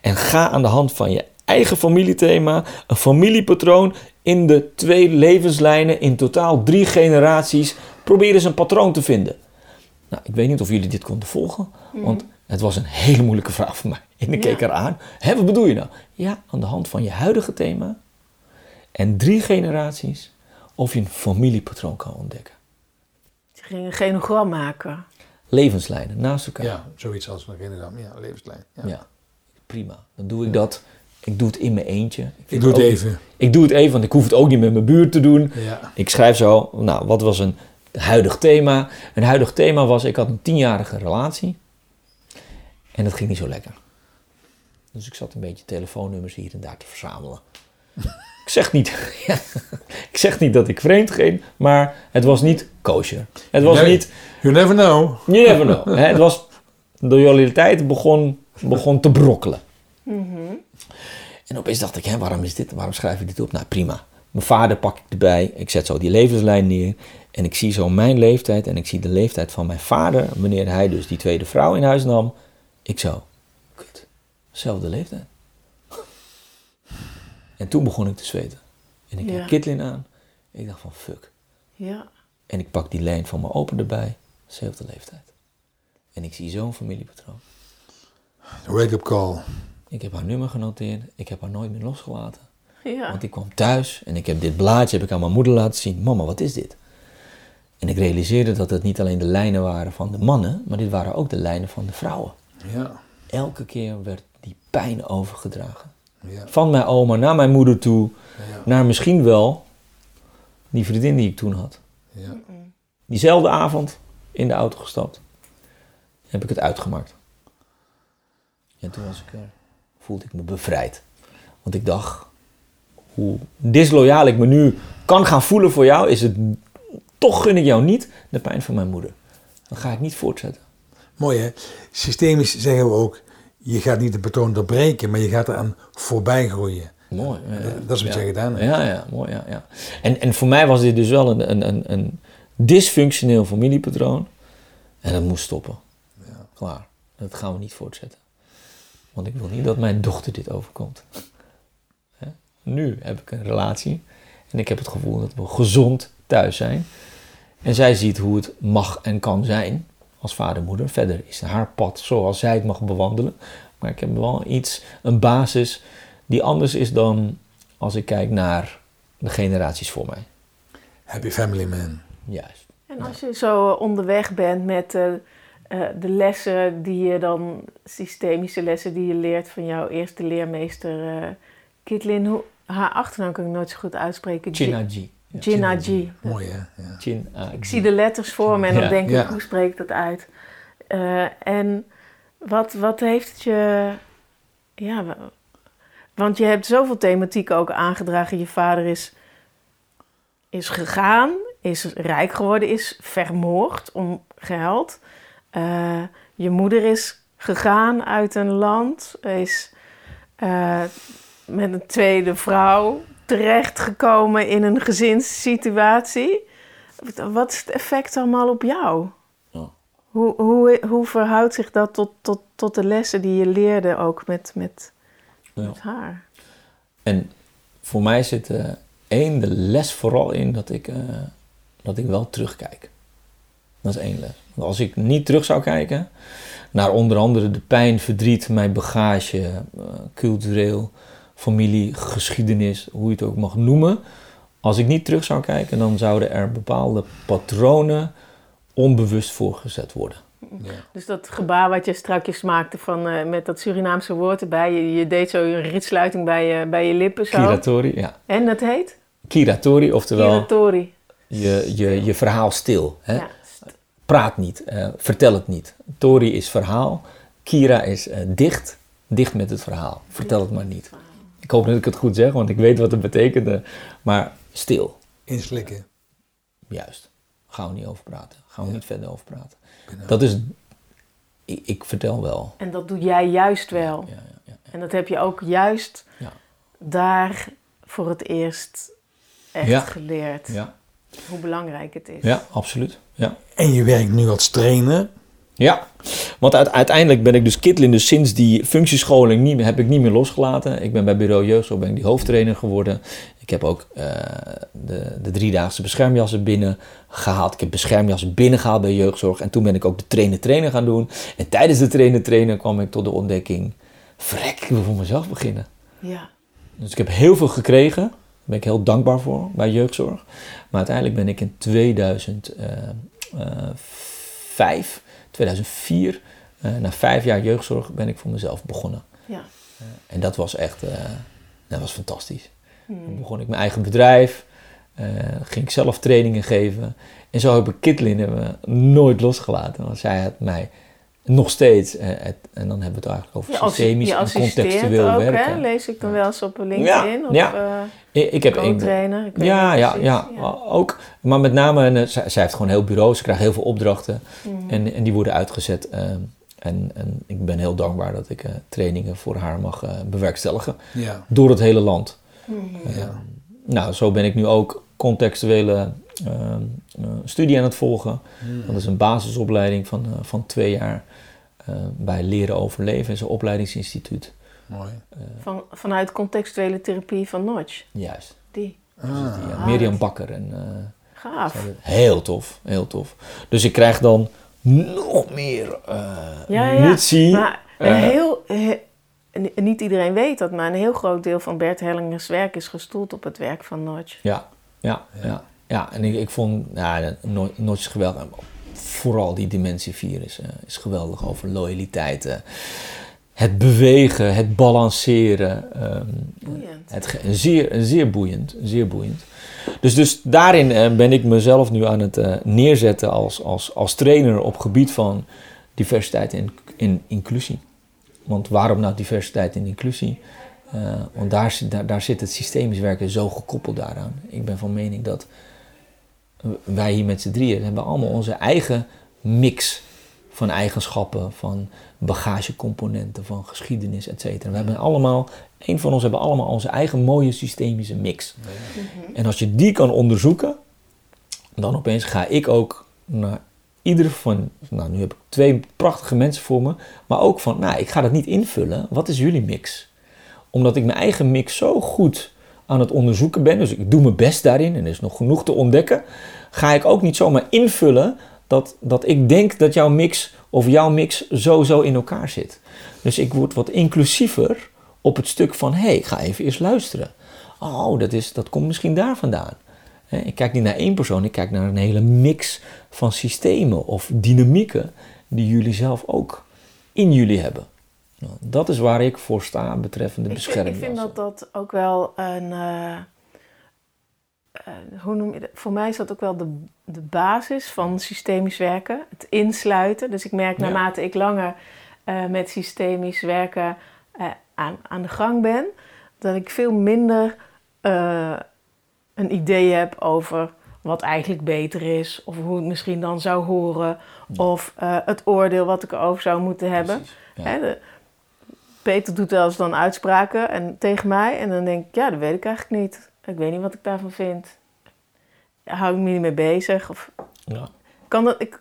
En ga aan de hand van je eigen familiethema, een familiepatroon in de twee levenslijnen, in totaal drie generaties, probeer eens een patroon te vinden. Nou, ik weet niet of jullie dit konden volgen, want het was een hele moeilijke vraag voor mij. En ik Ja. keek eraan. Hé, wat bedoel je nou? Ja, aan de hand van je huidige thema en drie generaties, of je een familiepatroon kan ontdekken. Ze ging een genogram maken. Levenslijnen naast elkaar. Ja, zoiets als een genogram. Ja, levenslijn. Ja. Ja, prima. Dan doe ik dat. Ik doe het in mijn eentje. Ik doe het ook- even. Ik doe het even, want ik hoef het ook niet met mijn buurt te doen. Ja. Ik schrijf zo, nou, wat was een huidig thema? Een huidig thema was, ik had een tienjarige relatie. En dat ging niet zo lekker. Dus ik zat een beetje telefoonnummers hier en daar te verzamelen. ik, zeg niet, ik zeg niet dat ik vreemd ging, maar het was niet kosher. Het was Nee. niet, You never know. you never know. Hè, Het was, de loyaliteit begon, begon te brokkelen. En opeens dacht ik, hè, waarom is dit? Waarom schrijf ik dit op? Nou, prima. Mijn vader pak ik erbij. Ik zet zo die levenslijn neer. En ik zie zo mijn leeftijd en ik zie de leeftijd van mijn vader. Wanneer hij dus die tweede vrouw in huis nam. Ik zo, kut, zelfde leeftijd. En toen begon ik te zweten. En ik Ja. heb Kitlin aan. Ik dacht van, fuck. Ja. En ik pak die lijn van mijn opa erbij. Zelfde leeftijd. En ik zie zo'n familiepatroon. Wake-up call. Ik heb haar nummer genoteerd. Ik heb haar nooit meer losgelaten. Ja. Want ik kwam thuis en ik heb dit blaadje heb ik aan mijn moeder laten zien. Mama, wat is dit? En ik realiseerde dat het niet alleen de lijnen waren van de mannen, maar dit waren ook de lijnen van de vrouwen. Ja. Elke keer werd die pijn overgedragen. Ja. Van mijn oma naar mijn moeder toe, Ja. naar misschien wel die vriendin die ik toen had. Ja. Diezelfde avond in de auto gestapt, heb ik het uitgemaakt. En toen was ik er, voelde ik me bevrijd. Want ik dacht, hoe disloyaal ik me nu kan gaan voelen voor jou, is het toch gun ik jou niet de pijn van mijn moeder. Dan ga ik niet voortzetten. Mooi hè? Systemisch zeggen we ook, je gaat niet de patroon doorbreken, maar je gaat eraan voorbij groeien. Mooi. ja, ja. Dat is wat ja. jij gedaan hebt. Ja, ja, mooi. Ja, ja. En, en voor mij was dit dus wel een, een, een, een dysfunctioneel familiepatroon. En dat moest stoppen. Klaar. Dat gaan we niet voortzetten. Want ik wil niet dat mijn dochter dit overkomt. Hè? Nu heb ik een relatie. En ik heb het gevoel dat we gezond thuis zijn. En zij ziet hoe het mag en kan zijn als vader en moeder. Verder is haar pad zoals zij het mag bewandelen. Maar ik heb wel iets, een basis die anders is dan als ik kijk naar de generaties voor mij. Happy family man. Juist. En als je zo onderweg bent met eh, eh, de lessen die je dan, systemische lessen die je leert van jouw eerste leermeester uh, Kitlin, hoe, haar achternaam kan ik nooit zo goed uitspreken. Chinaji. Ja. Chinaji. Mooi hè? Ja. Ik zie de letters voor me en dan Ja. denk ik, Ja. hoe spreek ik dat uit? Eh, en wat, wat heeft het je... Ja, wa- want je hebt zoveel thematiek ook aangedragen. Je vader is, is gegaan, is rijk geworden, is vermoord om geld. Eh, je moeder is gegaan uit een land, is eh, met een tweede vrouw terechtgekomen in een gezinssituatie. Wat- is het effect allemaal op jou? Ja. Hoe, hoe, hoe verhoudt zich dat tot, tot, tot de lessen die je leerde ook met, met, Ja. met haar? En voor mij zit eh, één, de les vooral in dat ik, eh, dat ik wel terugkijk. Dat is één les. Want als ik niet terug zou kijken naar onder andere de pijn, verdriet, mijn bagage, eh, cultureel, familie, geschiedenis, hoe je het ook mag noemen. Als ik niet terug zou kijken, dan zouden er bepaalde patronen onbewust voorgezet worden. Ja. Dus dat gebaar wat je strakjes maakte van, eh, met dat Surinaamse woord erbij. Je, je deed zo een ritsluiting bij je, bij je lippen zo. Kiratori, ja. En dat heet? Kiratori, oftewel Kiratori. je, je, je verhaal stil. Hè? Ja. Praat niet, eh, vertel het niet. Tori is verhaal, Kira is eh, dicht, dicht met het verhaal. Vertel het maar niet. Ik hoop dat ik het goed zeg, want ik weet wat het betekende. Maar stil, Inslikken. juist. gaan we niet over praten. Gaan we niet verder over praten. Dat is, ik, ik vertel wel. En dat doe jij juist wel. Ja, ja, ja, En dat heb je ook juist ja. daar voor het eerst echt Ja. geleerd. ja, Hoe belangrijk het is. ja, absoluut. Ja. En je werkt nu als trainer. Ja, want uite- uiteindelijk ben ik dus Kitlin, dus sinds die functiescholing niet, heb ik niet meer losgelaten. Ik ben bij Bureau Jeugdzorg ben ik die hoofdtrainer geworden. Ik heb ook eh, de, de driedaagse beschermjassen binnen gehaald. Ik heb beschermjassen binnengehaald bij jeugdzorg. En toen ben ik ook de trainer-trainer gaan doen. En tijdens de trainer-trainer kwam ik tot de ontdekking... Vrek, ik wil voor mezelf beginnen. Ja. Dus ik heb heel veel gekregen. Daar ben ik heel dankbaar voor bij jeugdzorg. Maar uiteindelijk ben ik in 2005, 2004, eh, na vijf jaar jeugdzorg, ben ik voor mezelf begonnen. ja. En dat was echt, eh, dat was fantastisch. Hmm. Dan begon ik mijn eigen bedrijf, eh, ging ik zelf trainingen geven. En zo heb ik Kitlin nooit losgelaten. Want zij had mij nog steeds, eh, het, en dan hebben we het eigenlijk over systemisch je en contextueel ook, werken. hè? Lees ik dan wel eens op LinkedIn Ja, of ja. eh, Ik, ik heb één co-trainer. Ik weet Ja, ja, precies. ja, ook. Maar met name, en, eh, zij, zij heeft gewoon heel bureau, ze krijgt heel veel opdrachten Mhm. en, en die worden uitgezet. en, en ik ben heel dankbaar dat ik eh, trainingen voor haar mag bewerkstelligen Ja. door het hele land. Ja. Nou, zo ben ik nu ook contextuele studie aan het volgen. Dat is een basisopleiding van, eh, van twee jaar eh, bij Leren Overleven, is een opleidingsinstituut. Mooi. Van, vanuit contextuele therapie van Notch. Juist. Die. Ah. Die, eh, Ah, Mirjam dat- Bakker en... eh, Gaaf. Heel tof, heel tof. Dus ik krijg dan nog meer eh Ja, ja. munitie. Maar Eh, heel, he- ni- niet iedereen weet dat, maar een heel groot deel van Bert Hellingers werk is gestoeld op het werk van Notch. Ja, ja, ja. Ja. en ik, ik vond, ja, nooit, geweldig. Vooral die dimensie 4 is, eh, is geweldig over loyaliteit. het bewegen, het balanceren. ehm, Boeiend. Het, zeer, zeer boeiend, zeer boeiend. Dus, dus daarin eh, ben ik mezelf nu aan het eh, neerzetten als, als, als trainer op gebied van diversiteit en in, inclusie. Want waarom nou diversiteit en inclusie? Want daar, daar, daar zit het systemisch werken zo gekoppeld daaraan. Ik ben van mening dat wij hier met z'n drieën hebben allemaal onze eigen mix van eigenschappen, van bagagecomponenten, van geschiedenis, et cetera. We hebben allemaal, een van ons hebben allemaal onze eigen mooie systemische mix. En als je die kan onderzoeken, dan opeens ga ik ook naar ieder van, nou nu heb ik twee prachtige mensen voor me, maar ook van, nou ik ga dat niet invullen, wat is jullie mix? Omdat ik mijn eigen mix zo goed aan het onderzoeken ben, dus ik doe mijn best daarin en er is nog genoeg te ontdekken, ga ik ook niet zomaar invullen dat, dat ik denk dat jouw mix of jouw mix zo zo in elkaar zit. Dus ik word wat inclusiever op het stuk van, hé, hey, ik ga even eerst luisteren. Oh, dat, is, dat komt misschien daar vandaan. Ik kijk niet naar één persoon, ik kijk naar een hele mix van systemen of dynamieken die jullie zelf ook in jullie hebben. Nou, dat is waar ik voor sta betreffende Ik bescherming. ik vind dat dat ook wel een. eh, eh, hoe noem je dat? Voor mij is dat ook wel de, de basis van systemisch werken. Het insluiten. Dus ik merk Ja. naarmate ik langer eh, met systemisch werken aan, aan de gang ben, dat ik veel minder een idee heb over wat eigenlijk beter is, of hoe het misschien dan zou horen, of het oordeel wat ik erover zou moeten hebben. Ja. De- Peter doet wel eens dan uitspraken en, tegen mij en dan denk ik, ja, dat weet ik eigenlijk niet. Ik weet niet wat ik daarvan vind. Hou ik me niet mee bezig. Of, Ja. kan dat, ik,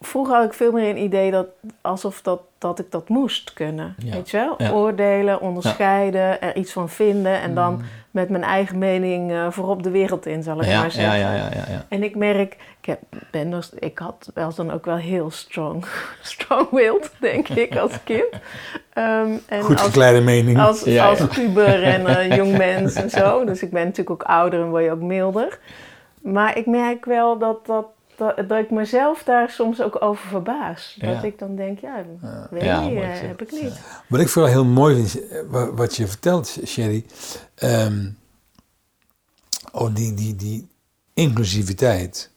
vroeger had ik veel meer een idee dat alsof dat, dat ik dat moest kunnen. Ja. Weet je wel? Ja. Oordelen, onderscheiden, er iets van vinden en dan met mijn eigen mening eh, voorop de wereld in, zal ik Mm. Ja, maar ja, zeggen. ja, ja, ja. En ik merk, ik, heb, ben dus, ik had wel dan ook wel heel strong, strong-willed, denk ik, als kind. Ehm, en Goed als, gekleide mening. als, Ja, als ja. puber en jong mens en zo. Dus ik ben natuurlijk ook ouder en word je ook milder. Maar ik merk wel dat, dat, dat, dat ik mezelf daar soms ook over verbaas. Dat ik dan denk, ja, weet mooi eh, heb ik niet. Wat ik vooral heel mooi vind, eh, wa- wat je vertelt, Sherry. ehm, oh, die, die, die inclusiviteit.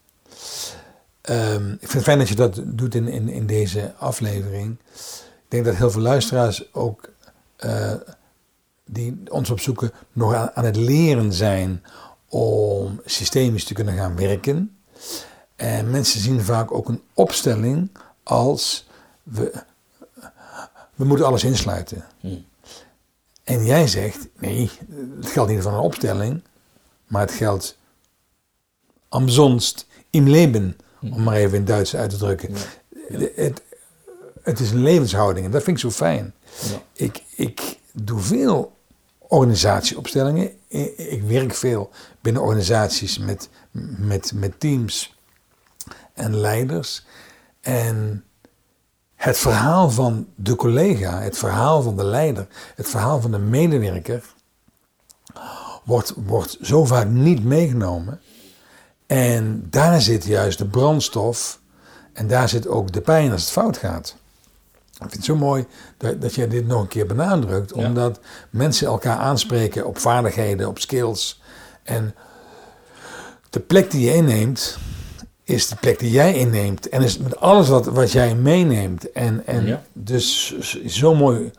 Ehm, ik vind het fijn dat je dat doet in, in, in deze aflevering. Ik denk dat heel veel luisteraars ook eh, die ons opzoeken nog aan, aan het leren zijn om systemisch te kunnen gaan werken. En mensen zien vaak ook een opstelling als we, we moeten alles insluiten. En jij zegt, nee, het geldt niet van een opstelling, maar het geldt omsonst im Leben, om maar even in Duits uit te drukken. Het, het is een levenshouding en dat vind ik zo fijn. Ja. Ik, ik doe veel organisatieopstellingen. Ik werk veel binnen organisaties met, met, met teams en leiders. En het verhaal van de collega, het verhaal van de leider, het verhaal van de medewerker wordt, wordt zo vaak niet meegenomen. En daar zit juist de brandstof en daar zit ook de pijn als het fout gaat. Ik vind het zo mooi dat, dat jij dit nog een keer benadrukt, Ja. omdat mensen elkaar aanspreken op vaardigheden, op skills. En de plek die je inneemt, is de plek die jij inneemt. En is met alles wat, wat jij meeneemt. En, en Ja. dus zo mooi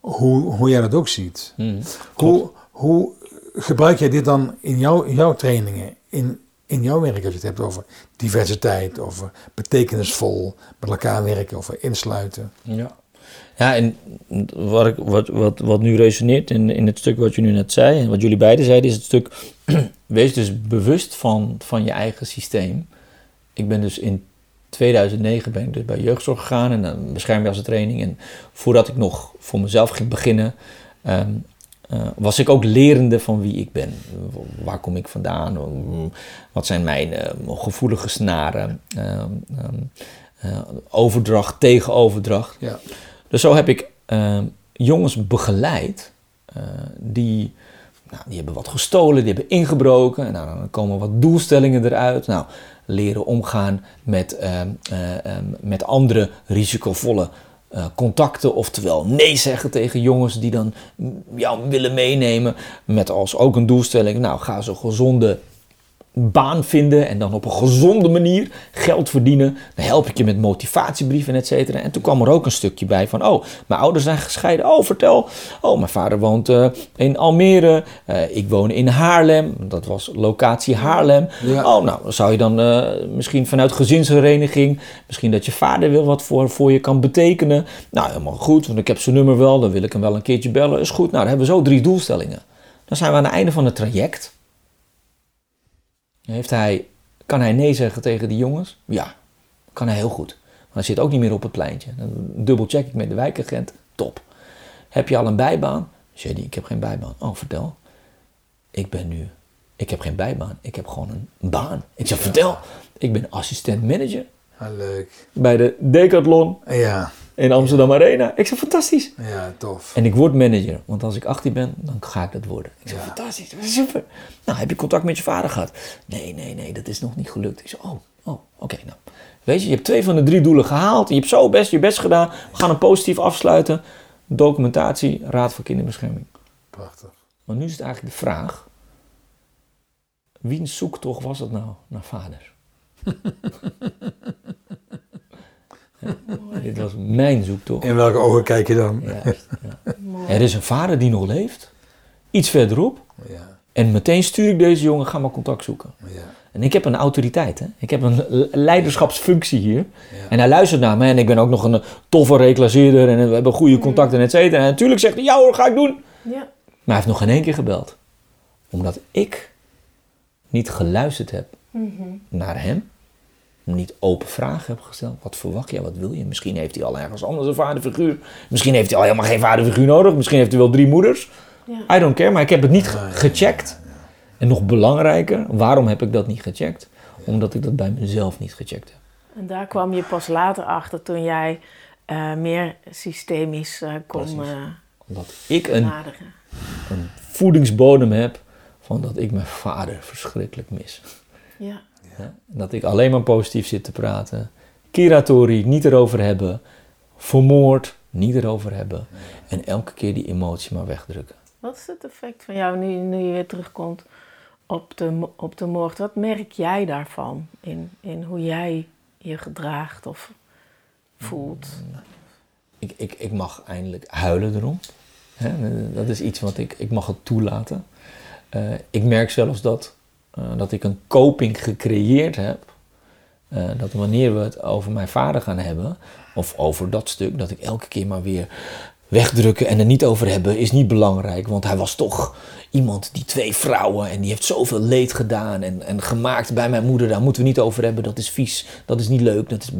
hoe, hoe jij dat ook ziet. Mhm. Hoe, hoe gebruik jij dit dan in jouw, jouw trainingen, in, in jouw werk, als je het hebt over diversiteit, over betekenisvol met elkaar werken, over insluiten? Ja. Ja, en wat, ik, wat, wat, wat nu resoneert in, in het stuk wat je nu net zei en wat jullie beiden zeiden, is het stuk wees dus bewust van, van je eigen systeem. Ik ben dus in 2009 ben ik dus bij jeugdzorg gegaan en dan beschermjassentraining. En voordat ik nog voor mezelf ging beginnen, ehm, eh, was ik ook lerende van wie ik ben. Waar kom ik vandaan? Wat zijn mijn eh, gevoelige snaren? Ehm, ehm, eh, overdracht tegen overdracht. Ja. Dus zo heb ik eh, jongens begeleid die, nou, die hebben wat gestolen, die hebben ingebroken. En nou, dan komen wat doelstellingen eruit. Nou, leren omgaan met, met andere risicovolle eh, contacten. Oftewel nee zeggen tegen jongens die dan jou willen meenemen. Met als ook een doelstelling, nou ga zo'n gezonde baan vinden en dan op een gezonde manier geld verdienen. Dan help ik je met motivatiebrieven, et cetera. En toen kwam er ook een stukje bij van, oh, mijn ouders zijn gescheiden. Oh, vertel. Oh, mijn vader woont eh, in Almere. Eh, ik woon in Haarlem. Dat was locatie Haarlem. Ja. Oh, nou, dan zou je dan eh, misschien vanuit gezinshereniging, misschien dat je vader wil wat voor, voor je kan betekenen. Nou, helemaal goed, want ik heb zijn nummer wel. Dan wil ik hem wel een keertje bellen. Is goed. Nou, dan hebben we zo drie doelstellingen. Dan zijn we aan het einde van het traject. Heeft hij, kan hij nee zeggen tegen die jongens? Ja, kan hij heel goed. Maar hij zit ook niet meer op het pleintje. Dan dubbelcheck ik met de wijkagent. Top. Heb je al een bijbaan? Die, ik heb geen bijbaan. Oh, vertel. Ik ben nu, ik heb geen bijbaan. Ik heb gewoon een baan. Ik zeg, vertel. Ik ben assistent manager Ah, leuk. bij de Decathlon Ja, in Amsterdam Arena. Ik zeg, fantastisch. ja, tof. En ik word manager, want als ik 18 ben, dan ga ik dat worden. Ik zeg, Ja. fantastisch, super. Nou, heb je contact met je vader gehad? Nee, nee, nee, dat is nog niet gelukt. Ik zeg, oh, oh, oké, nou. Weet je, je hebt twee van de drie doelen gehaald. Je hebt zo best je best gedaan. We gaan hem positief afsluiten. Documentatie, Raad voor Kinderbescherming. Prachtig. Maar nu is het eigenlijk de vraag. Wiens zoektocht was het nou naar vader? Dit was mijn zoektocht. In welke ogen kijk je dan? Juist, ja. Er is een vader die nog leeft, iets verderop. Ja, En meteen stuur ik deze jongen, ga maar contact zoeken. ja. En ik heb een autoriteit, hè? ik heb een le- leiderschapsfunctie hier. Ja. En hij luistert naar me en ik ben ook nog een eh, toffe reclasseerder en we hebben goede contacten, et cetera. En natuurlijk zegt hij, ja hoor, ga ik doen. Ja. Maar hij heeft nog geen één keer gebeld. Omdat ik niet geluisterd heb naar hem. Niet open vragen heb gesteld. Wat verwacht je? Wat wil je? Misschien heeft hij al ergens anders een vaderfiguur. Misschien heeft hij al helemaal geen vaderfiguur nodig. Misschien heeft hij wel drie moeders. Ja. I don't care, maar ik heb het niet gecheckt. En nog belangrijker, waarom heb ik dat niet gecheckt? Omdat ik dat bij mezelf niet gecheckt heb. En daar kwam je pas later achter toen jij eh, meer systemisch eh, kon eh Omdat ik een, een voedingsbodem heb van dat ik mijn vader verschrikkelijk mis. Ja. Ja, dat ik alleen maar positief zit te praten. Kiratori, niet erover hebben. Vermoord, niet erover hebben. En elke keer die emotie maar wegdrukken. Wat is het effect van jou nu, nu je weer terugkomt op de, op de moord? Wat merk jij daarvan in, in hoe jij je gedraagt of voelt? Ik, ik, ik mag eindelijk huilen erom. Dat is iets wat ik, ik mag het toelaten. Eh, ik merk zelfs dat, eh, dat ik een coping gecreëerd heb eh, dat wanneer we het over mijn vader gaan hebben, of over dat stuk, dat ik elke keer maar weer wegdrukken en er niet over hebben is niet belangrijk. Want hij was toch iemand die twee vrouwen en die heeft zoveel leed gedaan en, en gemaakt bij mijn moeder. Daar moeten we niet over hebben. Dat is vies, dat is niet leuk, dat is.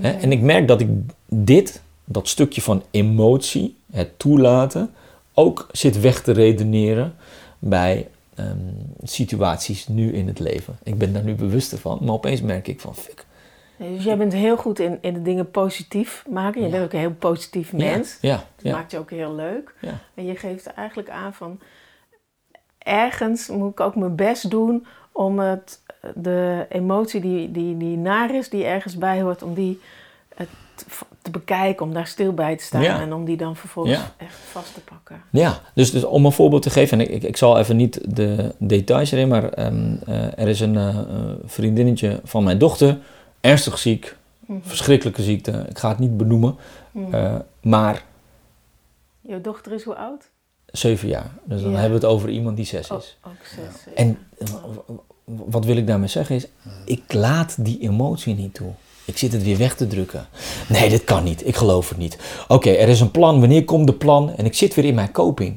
Hè? En ik merk dat ik dit, dat stukje van emotie, het toelaten, ook zit weg te redeneren bij ehm, situaties nu in het leven. Ik ben daar nu bewuster van, maar opeens merk ik van fuck. Dus jij bent heel goed in, in de dingen positief maken. Je bent ook een heel positief mens. Ja, Dat ja, maakt je ook heel leuk. ja. En je geeft eigenlijk aan van... Ergens moet ik ook mijn best doen om het, de emotie die, die, die naar is, die ergens bij hoort, om die eh, te, bekijken, om daar stil bij te staan Ja. en om die dan vervolgens Ja. echt vast te pakken. Ja, dus, dus om een voorbeeld te geven, en ik, ik, ik zal even niet de details erin, maar ehm, eh, er is een eh, eh, vriendinnetje van mijn dochter, ernstig ziek, verschrikkelijke ziekte, ik ga het niet benoemen, eh, maar Jouw dochter is hoe oud? zeven jaar. Dus dan Ja. hebben we het over iemand die zes Oh, is. ook zes. ja. En wat wil ik daarmee zeggen is, ik laat die emotie niet toe. Ik zit het weer weg te drukken. Nee, dit kan niet. Ik geloof het niet. Oké, er is een plan. Wanneer komt de plan? En ik zit weer in mijn coping.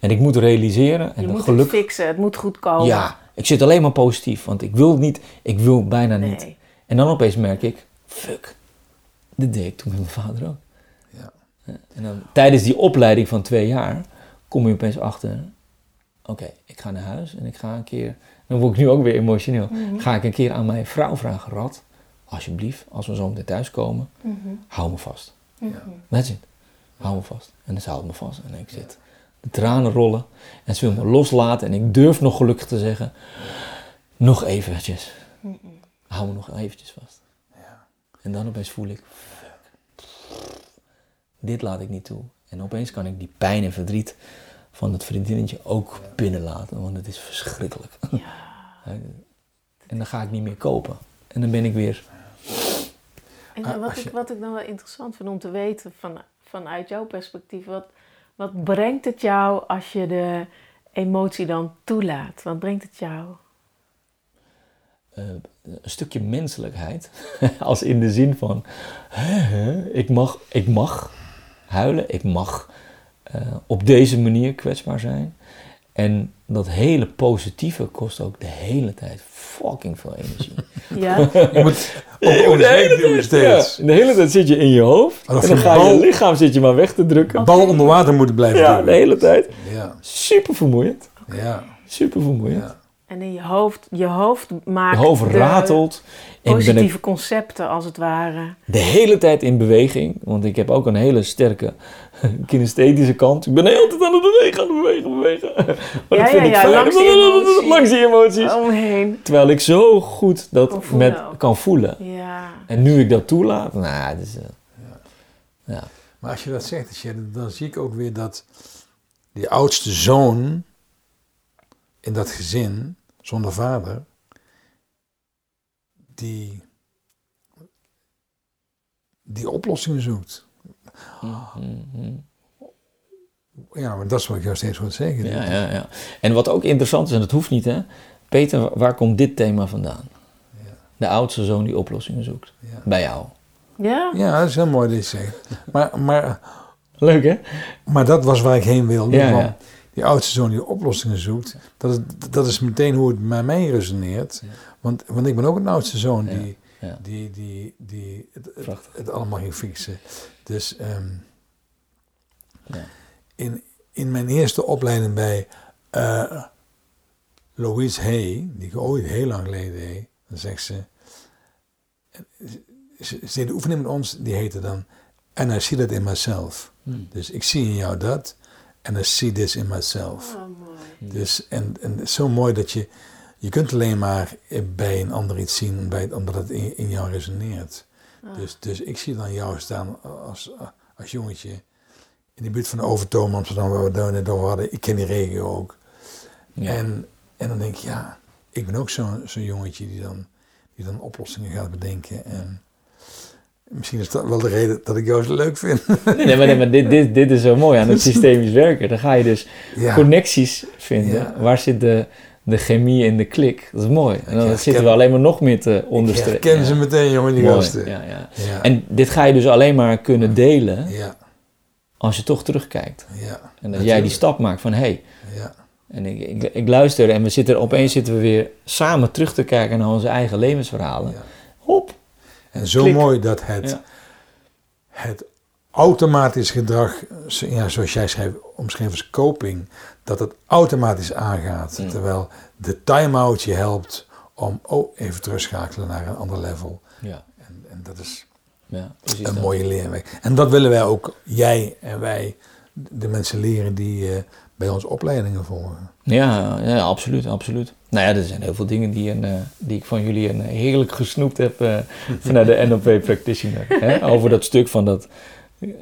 En ik moet realiseren. En je moet geluk. het fixen, het moet goed komen. Ja, ik zit alleen maar positief. Want ik wil het niet. Ik wil bijna niet. En dan opeens merk ik, fuck. Dit deed ik toen met mijn vader ook. Ja. En dan tijdens die opleiding van twee jaar kom je opeens achter. Oké, ik ga naar huis en ik ga een keer. Dan word ik nu ook weer emotioneel. Ga ik een keer aan mijn vrouw vragen, Rad, alsjeblieft, als we zo meteen thuis komen, hou me vast. That's it. Hou me vast. En dan ze houdt me vast en ik zit. De tranen rollen en ze wil me loslaten en ik durf nog gelukkig te zeggen, nog eventjes. Hou me nog eventjes vast. En dan opeens voel ik, dit laat ik niet toe. En opeens kan ik die pijn en verdriet van dat vriendinnetje ook binnenlaten, want het is verschrikkelijk. en dan ga ik niet meer kopen. En dan ben ik weer. En Ah, wat, ik, wat ik dan wel interessant vind om te weten van, vanuit jouw perspectief, wat, wat brengt het jou als je de emotie dan toelaat? Wat brengt het jou? eh, een stukje menselijkheid. Als in de zin van: ik, mag, ik mag huilen, ik mag eh, op deze manier kwetsbaar zijn. En dat hele positieve kost ook de hele tijd fucking veel energie. Ja, Je moet op de, hele tijd, steeds. ja, de hele tijd zit je in je hoofd. Alsof en dan je ga je bal- lichaam zit je maar weg te drukken. Bal onder water moeten blijven Ja, de duwen. hele tijd. Ja, Super vermoeiend. ja, Super vermoeiend. ja. En in je hoofd, je hoofd maakt Je hoofd de ratelt. Ben positieve ik concepten als het ware. de hele tijd in beweging. Want ik heb ook een hele sterke kinesthetische kant. Ik ben de hele tijd aan het bewegen, aan het bewegen, bewegen. Maar Ja, dat vind ja, ik ja, fijn. langs die emoties. Langs die emoties. Omheen. Terwijl ik zo goed dat Kan voelen met, kan voelen. Ja. En nu ik dat toelaat, nou, dat is... eh, ja. Maar als je dat zegt, dan zie ik ook weer dat die oudste zoon in dat gezin, zonder vader, die, die oplossingen zoekt. Mhm. Ja, maar dat is wat ik jou steeds wil zeggen. Ja, ja, ja. En wat ook interessant is, en dat hoeft niet, hè. Peter, waar komt dit thema vandaan? De oudste zoon die oplossingen zoekt. Ja. Bij jou. Ja? Ja, dat is heel mooi dat je zegt. Maar, maar, Leuk, hè? maar dat was waar ik heen wilde. Ja, van ja. Die oudste zoon die oplossingen zoekt. Dat is, dat is meteen hoe het bij mij resoneert. Want, want ik ben ook een oudste zoon die, die, die, die het, het, allemaal ging fixen. Dus ehm, Ja. in, in mijn eerste opleiding bij eh, Louise Hay, die ik ooit heel lang geleden deed, dan zegt ze, ze, ze deed de oefening met ons, die heette dan And I see that in myself. Dus ik zie in jou dat, and I see this in myself. Oh, mooi. Dus, en, en het is zo mooi dat je, je kunt alleen maar bij een ander iets zien bij, omdat het in, in jou resoneert. Dus, dus ik zie dan jou staan als, als jongetje in de buurt van de Overtoom, Amsterdam, waar we daar net over hadden. Ik ken die regio ook. Ja. En, en dan denk ik, ja, ik ben ook zo'n zo'n jongetje die dan, die dan oplossingen gaat bedenken. En misschien is dat wel de reden dat ik jou zo leuk vind. Nee, maar, nee, maar dit, dit, dit is zo mooi aan het systemisch werken. Dan ga je dus Ja. connecties vinden. Ja. Waar zit de, de chemie en de klik. Dat is mooi. En dan herken- zitten we alleen maar nog meer te Ik onderstrepen. herken Ja, ze meteen, jongen, die gasten. Ja, ja. En dit ga je dus alleen maar kunnen delen als je toch terugkijkt. ja. En dat jij die stap maakt van hé, hey, Ja, en ik, ik, ik luister en we zitten, opeens zitten we weer samen terug te kijken naar onze eigen levensverhalen. Ja. Hop. En zo Klik. mooi dat het, Ja. het automatisch gedrag, ja, zoals jij schreef, omschreven als coping, dat het automatisch aangaat. Mm. Terwijl de time-out je helpt om oh, even terugschakelen naar een ander level. Ja, En, en dat is ja een dat. mooie leerweg. En dat willen wij ook, jij en wij, de mensen leren die eh, bij ons opleidingen volgen. Ja, ja, absoluut, absoluut. Nou ja, er zijn heel veel dingen die, een, eh, die ik van jullie een, heerlijk gesnoept heb eh, vanuit de NLP practitioner. Hè? Over dat stuk van dat,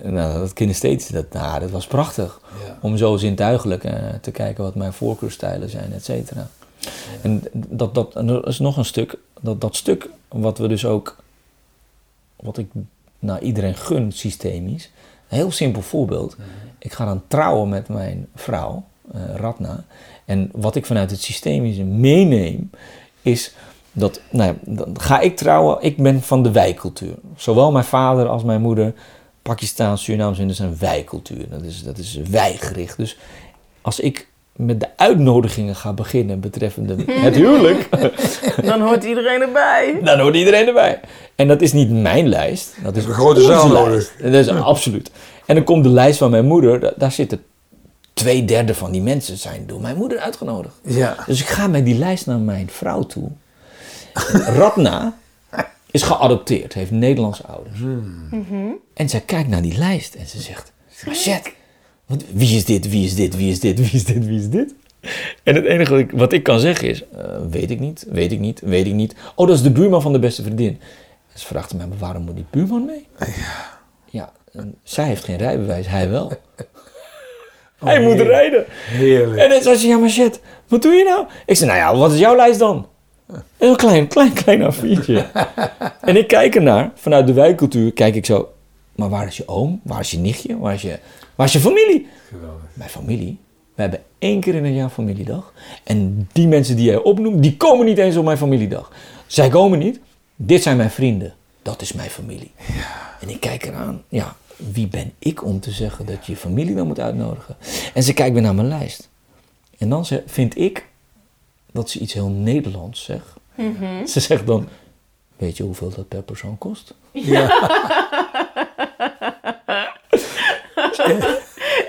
nou, dat kinesthetische, dat, nou, dat was prachtig. Ja. Om zo zintuigelijk eh, te kijken wat mijn voorkeurstijlen zijn, et cetera. En dat, dat, en er is nog een stuk, dat, dat stuk wat we dus ook, wat ik naar iedereen gun systemisch. Een heel simpel voorbeeld. Ik ga dan trouwen met mijn vrouw, Ratna. En wat ik vanuit het systemische meeneem, is dat, nou ja, dan ga ik trouwen, ik ben van de wijcultuur. Zowel mijn vader als mijn moeder, Pakistaans, Surinaams, dat is een wijcultuur. Dat is, dat is wijgericht. Dus als ik met de uitnodigingen ga beginnen betreffende het huwelijk, Dan hoort iedereen erbij. dan hoort iedereen erbij. En dat is niet mijn lijst. Dat is een grote zaal nodig. Dat is absoluut. En dan komt de lijst van mijn moeder. da- Daar zitten twee derde van die mensen zijn door mijn moeder uitgenodigd. Ja. Dus ik ga met die lijst naar mijn vrouw toe. Ratna is geadopteerd, heeft Nederlandse ouders. En zij kijkt naar die lijst en ze zegt: Machet, wat- wie is dit, wie is dit, wie is dit, wie is dit, wie is dit? En het enige wat ik, wat ik kan zeggen is: eh, weet ik niet, weet ik niet, weet ik niet. Oh, dat is de buurman van de beste vriendin. En ze vraagt mij: maar waarom moet die buurman mee? Ja, en zij heeft geen rijbewijs, hij wel. Hij moet rijden. Heerlijk. En dan zei ze, ja maar shit, wat doe je nou? Ik zei, nou ja, wat is jouw lijst dan? Een klein, klein, klein A4'tje. en ik kijk ernaar, vanuit de wijkcultuur, kijk ik zo, maar waar is je oom? Waar is je nichtje? Waar is je, waar is je familie? Geweldig. Mijn familie? We hebben één keer in een jaar familiedag. En die mensen die jij opnoemt, die komen niet eens op mijn familiedag. Zij komen niet. Dit zijn mijn vrienden. Dat is mijn familie. En ik kijk eraan. Ja, wie ben ik om te zeggen dat je je familie dan moet uitnodigen? En ze kijkt weer naar mijn lijst. En dan ze- vind ik dat ze iets heel Nederlands zegt. Ze zegt dan, weet je hoeveel dat per persoon kost?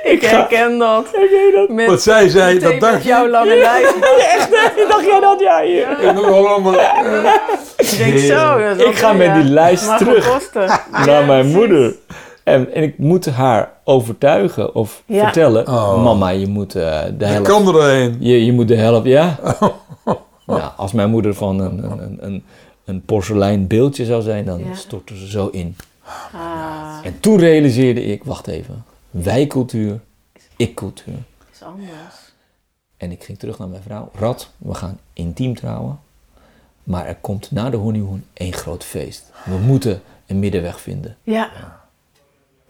Ik herken dat. Met, Wat zij zei, dat dacht jouw je. lange lijst. Dacht jij dat? Ja, hier. Ik nog allemaal. Ik denk zo. dat is Ik ga met ja, die lijst wel terug. naar mijn moeder. En, en ik moet haar overtuigen of Ja. vertellen: Oh. Mama, je moet eh, de Je helft. kan er doorheen. Je, je moet de helft, ja. Nou, als mijn moeder van een, een, een, een, een porselein beeldje zou zijn, dan Ja. stortte ze zo in. Ah, En toen realiseerde ik: wacht even, wij-cultuur, ik-cultuur. is anders. En ik ging terug naar mijn vrouw. Rad, we gaan intiem trouwen. Maar er komt na de honeymoon één groot feest. We moeten een middenweg vinden. Ja.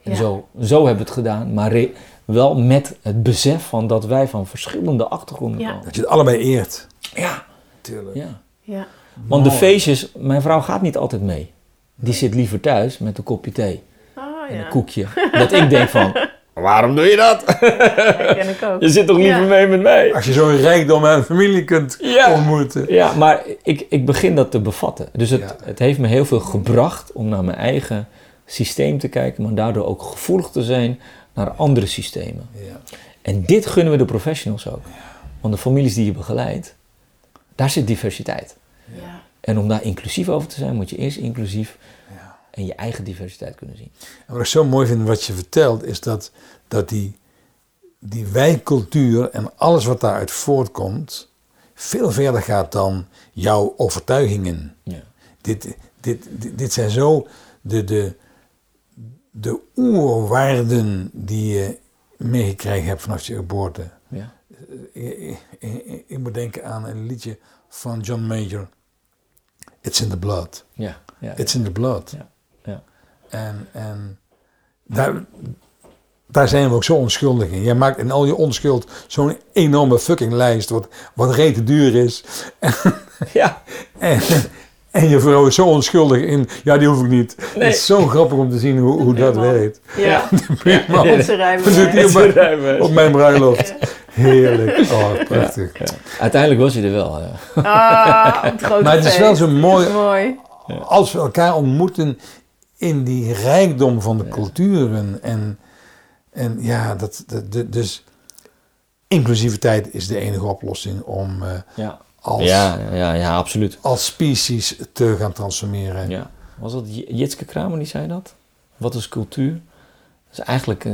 En Ja. zo, zo hebben we het gedaan, maar re- wel met het besef van dat wij van verschillende achtergronden Ja. komen. Dat je het allebei eert. Ja, Tuurlijk. ja. Ja. Want de feestjes, mijn vrouw gaat niet altijd mee. Die zit liever thuis met een kopje thee Oh en ja. een koekje. Dat ik denk van, waarom doe je dat? Dat ken ik ook. Je zit toch liever Ja. mee met mij? Als je zo'n rijkdom en familie kunt Ja. ontmoeten. Ja, maar ik, ik begin dat te bevatten. Dus het, Ja. het heeft me heel veel gebracht om naar mijn eigen systeem te kijken, maar daardoor ook gevoelig te zijn naar andere systemen. Ja. En dit gunnen we de professionals ook. Want de families die je begeleidt, daar zit diversiteit. Ja. En om daar inclusief over te zijn, moet je eerst inclusief Ja. en je eigen diversiteit kunnen zien. En wat ik zo mooi vind wat je vertelt, is dat, dat die, die wijkcultuur en alles wat daaruit voortkomt, veel verder gaat dan jouw overtuigingen. Ja. Dit, dit, dit, dit zijn zo de, de, de oerwaarden die je meegekregen hebt vanaf je geboorte. Ja. Ik, ik- ik- ik moet denken aan een liedje van John Major. It's in the blood. Ja. Ja. It's in the blood. Ja. Ja. En, en daar, daar zijn we ook zo onschuldig in. Jij maakt in al je onschuld zo'n enorme fucking lijst, wat, wat rete duur is. Ja, En, en je vrouw is zo onschuldig in, ja, die hoef ik niet. Het is zo grappig om te zien hoe, hoe dat werkt. Ja, met zijn we zitten hier op mijn bruiloft. Heerlijk. Oh, prachtig. uiteindelijk was je er wel. Ja. Ah, het grote Maar het is wel zo mooi Mooi. als we elkaar ontmoeten in die rijkdom van de culturen. En, en ja, dat, dat, dat- dus inclusiviteit is de enige oplossing om eh, Ja. Als, Ja, ja, ja, absoluut. als species te gaan transformeren. Ja. Was dat Jitske Kramer die zei dat? Wat is cultuur? Dat is eigenlijk, eh,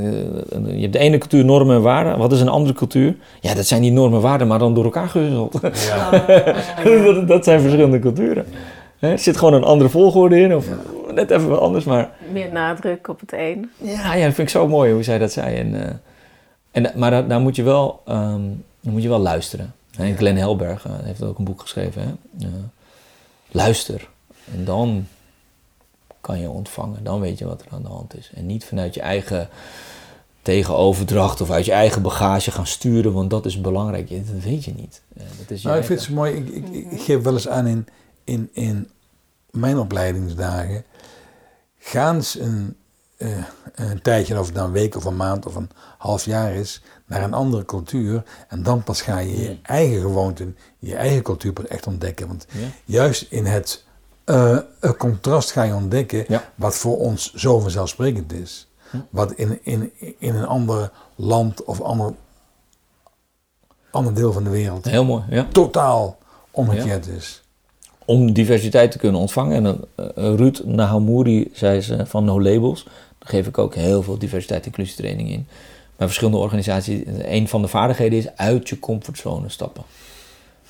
je hebt de ene cultuur normen en waarden. Wat is een andere cultuur? Ja, dat zijn die normen en waarden, maar dan door elkaar gehuzzeld. dat, dat zijn verschillende culturen. Hè, Er zit gewoon een andere volgorde in, of net even wat anders, maar... Meer nadruk op het een. Ja, ja, dat vind ik zo mooi hoe zij dat zei. En, eh, en, maar daar, daar moet je wel, ehm, daar moet je wel luisteren. En Glenn Helberg eh, heeft ook een boek geschreven. Hè? Eh, luister. En dan kan je ontvangen. Dan weet je wat er aan de hand is. En niet vanuit je eigen tegenoverdracht of uit je eigen bagage gaan sturen. Want dat is belangrijk. Dat weet je niet. Eh, dat is je Nou, ik vind het zo mooi. Ik, ik, ik geef wel eens aan in, in, in mijn opleidingsdagen. Ga eens een, een tijdje, of het nou een week of een maand of een half jaar is, naar een andere cultuur. En dan pas ga je je eigen gewoonten, je eigen cultuur pas echt ontdekken. Want Ja. juist in het het contrast ga je ontdekken Ja. wat voor ons zo vanzelfsprekend is. Wat in, in, in een ander land of ander, ander deel van de wereld Heel mooi, ja. totaal omgekeerd is. om diversiteit te kunnen ontvangen. En uh, Ruud Nahamuri zei ze van No Labels. Daar geef ik ook heel veel diversiteit en inclusietraining in. Bij verschillende organisaties. Een van de vaardigheden is uit je comfortzone stappen.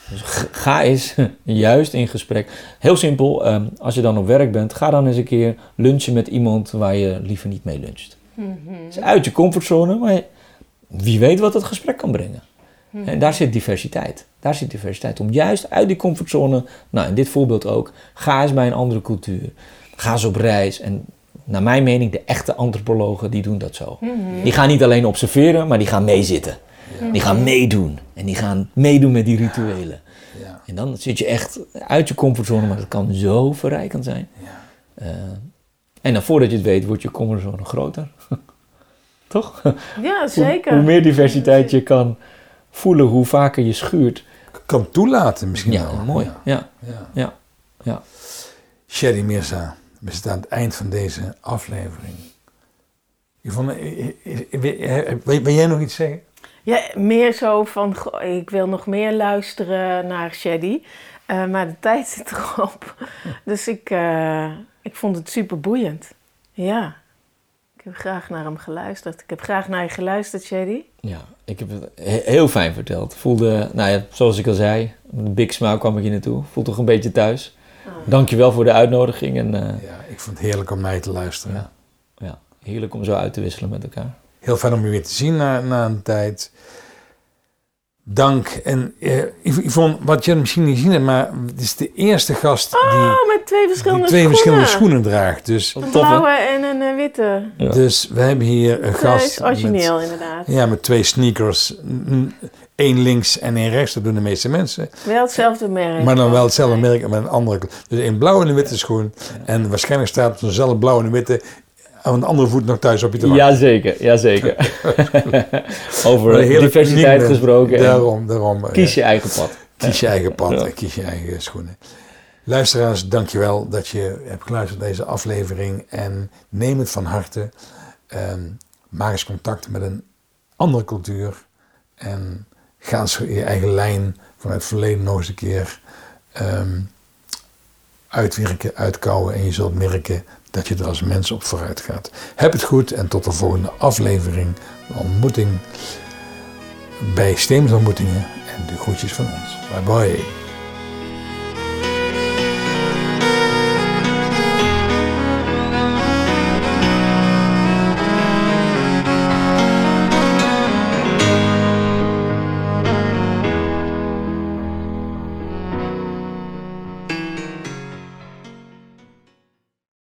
Dus ga eens juist in gesprek. Heel simpel, um, als je dan op werk bent, ga dan eens een keer lunchen met iemand waar je liever niet mee luncht. Dus uit je comfortzone, maar wie weet wat het gesprek kan brengen. En daar zit diversiteit. Daar zit diversiteit om juist uit die comfortzone, nou in dit voorbeeld ook, ga eens bij een andere cultuur. Ga eens op reis. En naar mijn mening, de echte antropologen, die doen dat zo. Die gaan niet alleen observeren, maar die gaan meezitten. Die gaan meedoen. En die gaan meedoen met die rituelen. Ja. En dan zit je echt uit je comfortzone, maar dat kan zo verrijkend zijn. Eh, en dan voordat je het weet, wordt je comfortzone groter. Toch? Ja, Hoe, zeker. hoe meer diversiteit je kan voelen, hoe vaker je schuurt. Kan toelaten misschien Ja, wel. mooi. Ja. Ja, Ja. ja, ja. Sherry Mirza, we aan het eind van deze aflevering. Yvonne, wil jij nog iets zeggen? Ja, meer zo van, goh, ik wil nog meer luisteren naar Shady. Eh, maar de tijd zit erop. Dus ik, eh, ik vond het super boeiend. Ja, ik heb graag naar hem geluisterd. Ik heb graag naar je geluisterd, Shady. Ja, ik heb het he- heel fijn verteld. Voelde, nou ja, zoals ik al zei, met een big smile kwam ik hier naartoe. Voel toch een beetje thuis. Dankjewel voor de uitnodiging en eh, Ja, ik vond het heerlijk om mij te luisteren. ja, ja, heerlijk om zo uit te wisselen met elkaar. Heel fijn om je weer te zien na, na een tijd. Dank. En eh, Yv- Yvonne, wat je misschien niet gezien hebt, maar het is de eerste gast die, Oh, met twee die verschillende twee schoenen. verschillende schoenen draagt. Dus, Een blauwe en een eh, witte. Ja. dus we hebben hier een gast is origineel, met, inderdaad. ja, met twee sneakers. Eén links en één rechts, dat doen de meeste mensen. Wel hetzelfde merk. Maar dan wel hetzelfde merk, maar een andere kleur. Dus een blauwe en een witte schoen. En waarschijnlijk staat zo'nzelfde blauwe en witte aan de andere voet nog thuis op je te wachten. Jazeker, jazeker. Over een diversiteit gesproken. en Daarom, daarom. kies je eigen pad. Kies je eigen pad Ja. en kies je eigen schoenen. Luisteraars, dankjewel dat je hebt geluisterd naar deze aflevering. En neem het van harte. Ehm, maak eens contact met een andere cultuur. En ga eens je eigen lijn vanuit het verleden nog eens een keer ehm, uitwerken, uitkouwen. En je zult merken dat je er als mens op vooruit gaat. Heb het goed en tot de volgende aflevering. Ontmoeting bij Steems Ontmoetingen. En de groetjes van ons. Bye bye.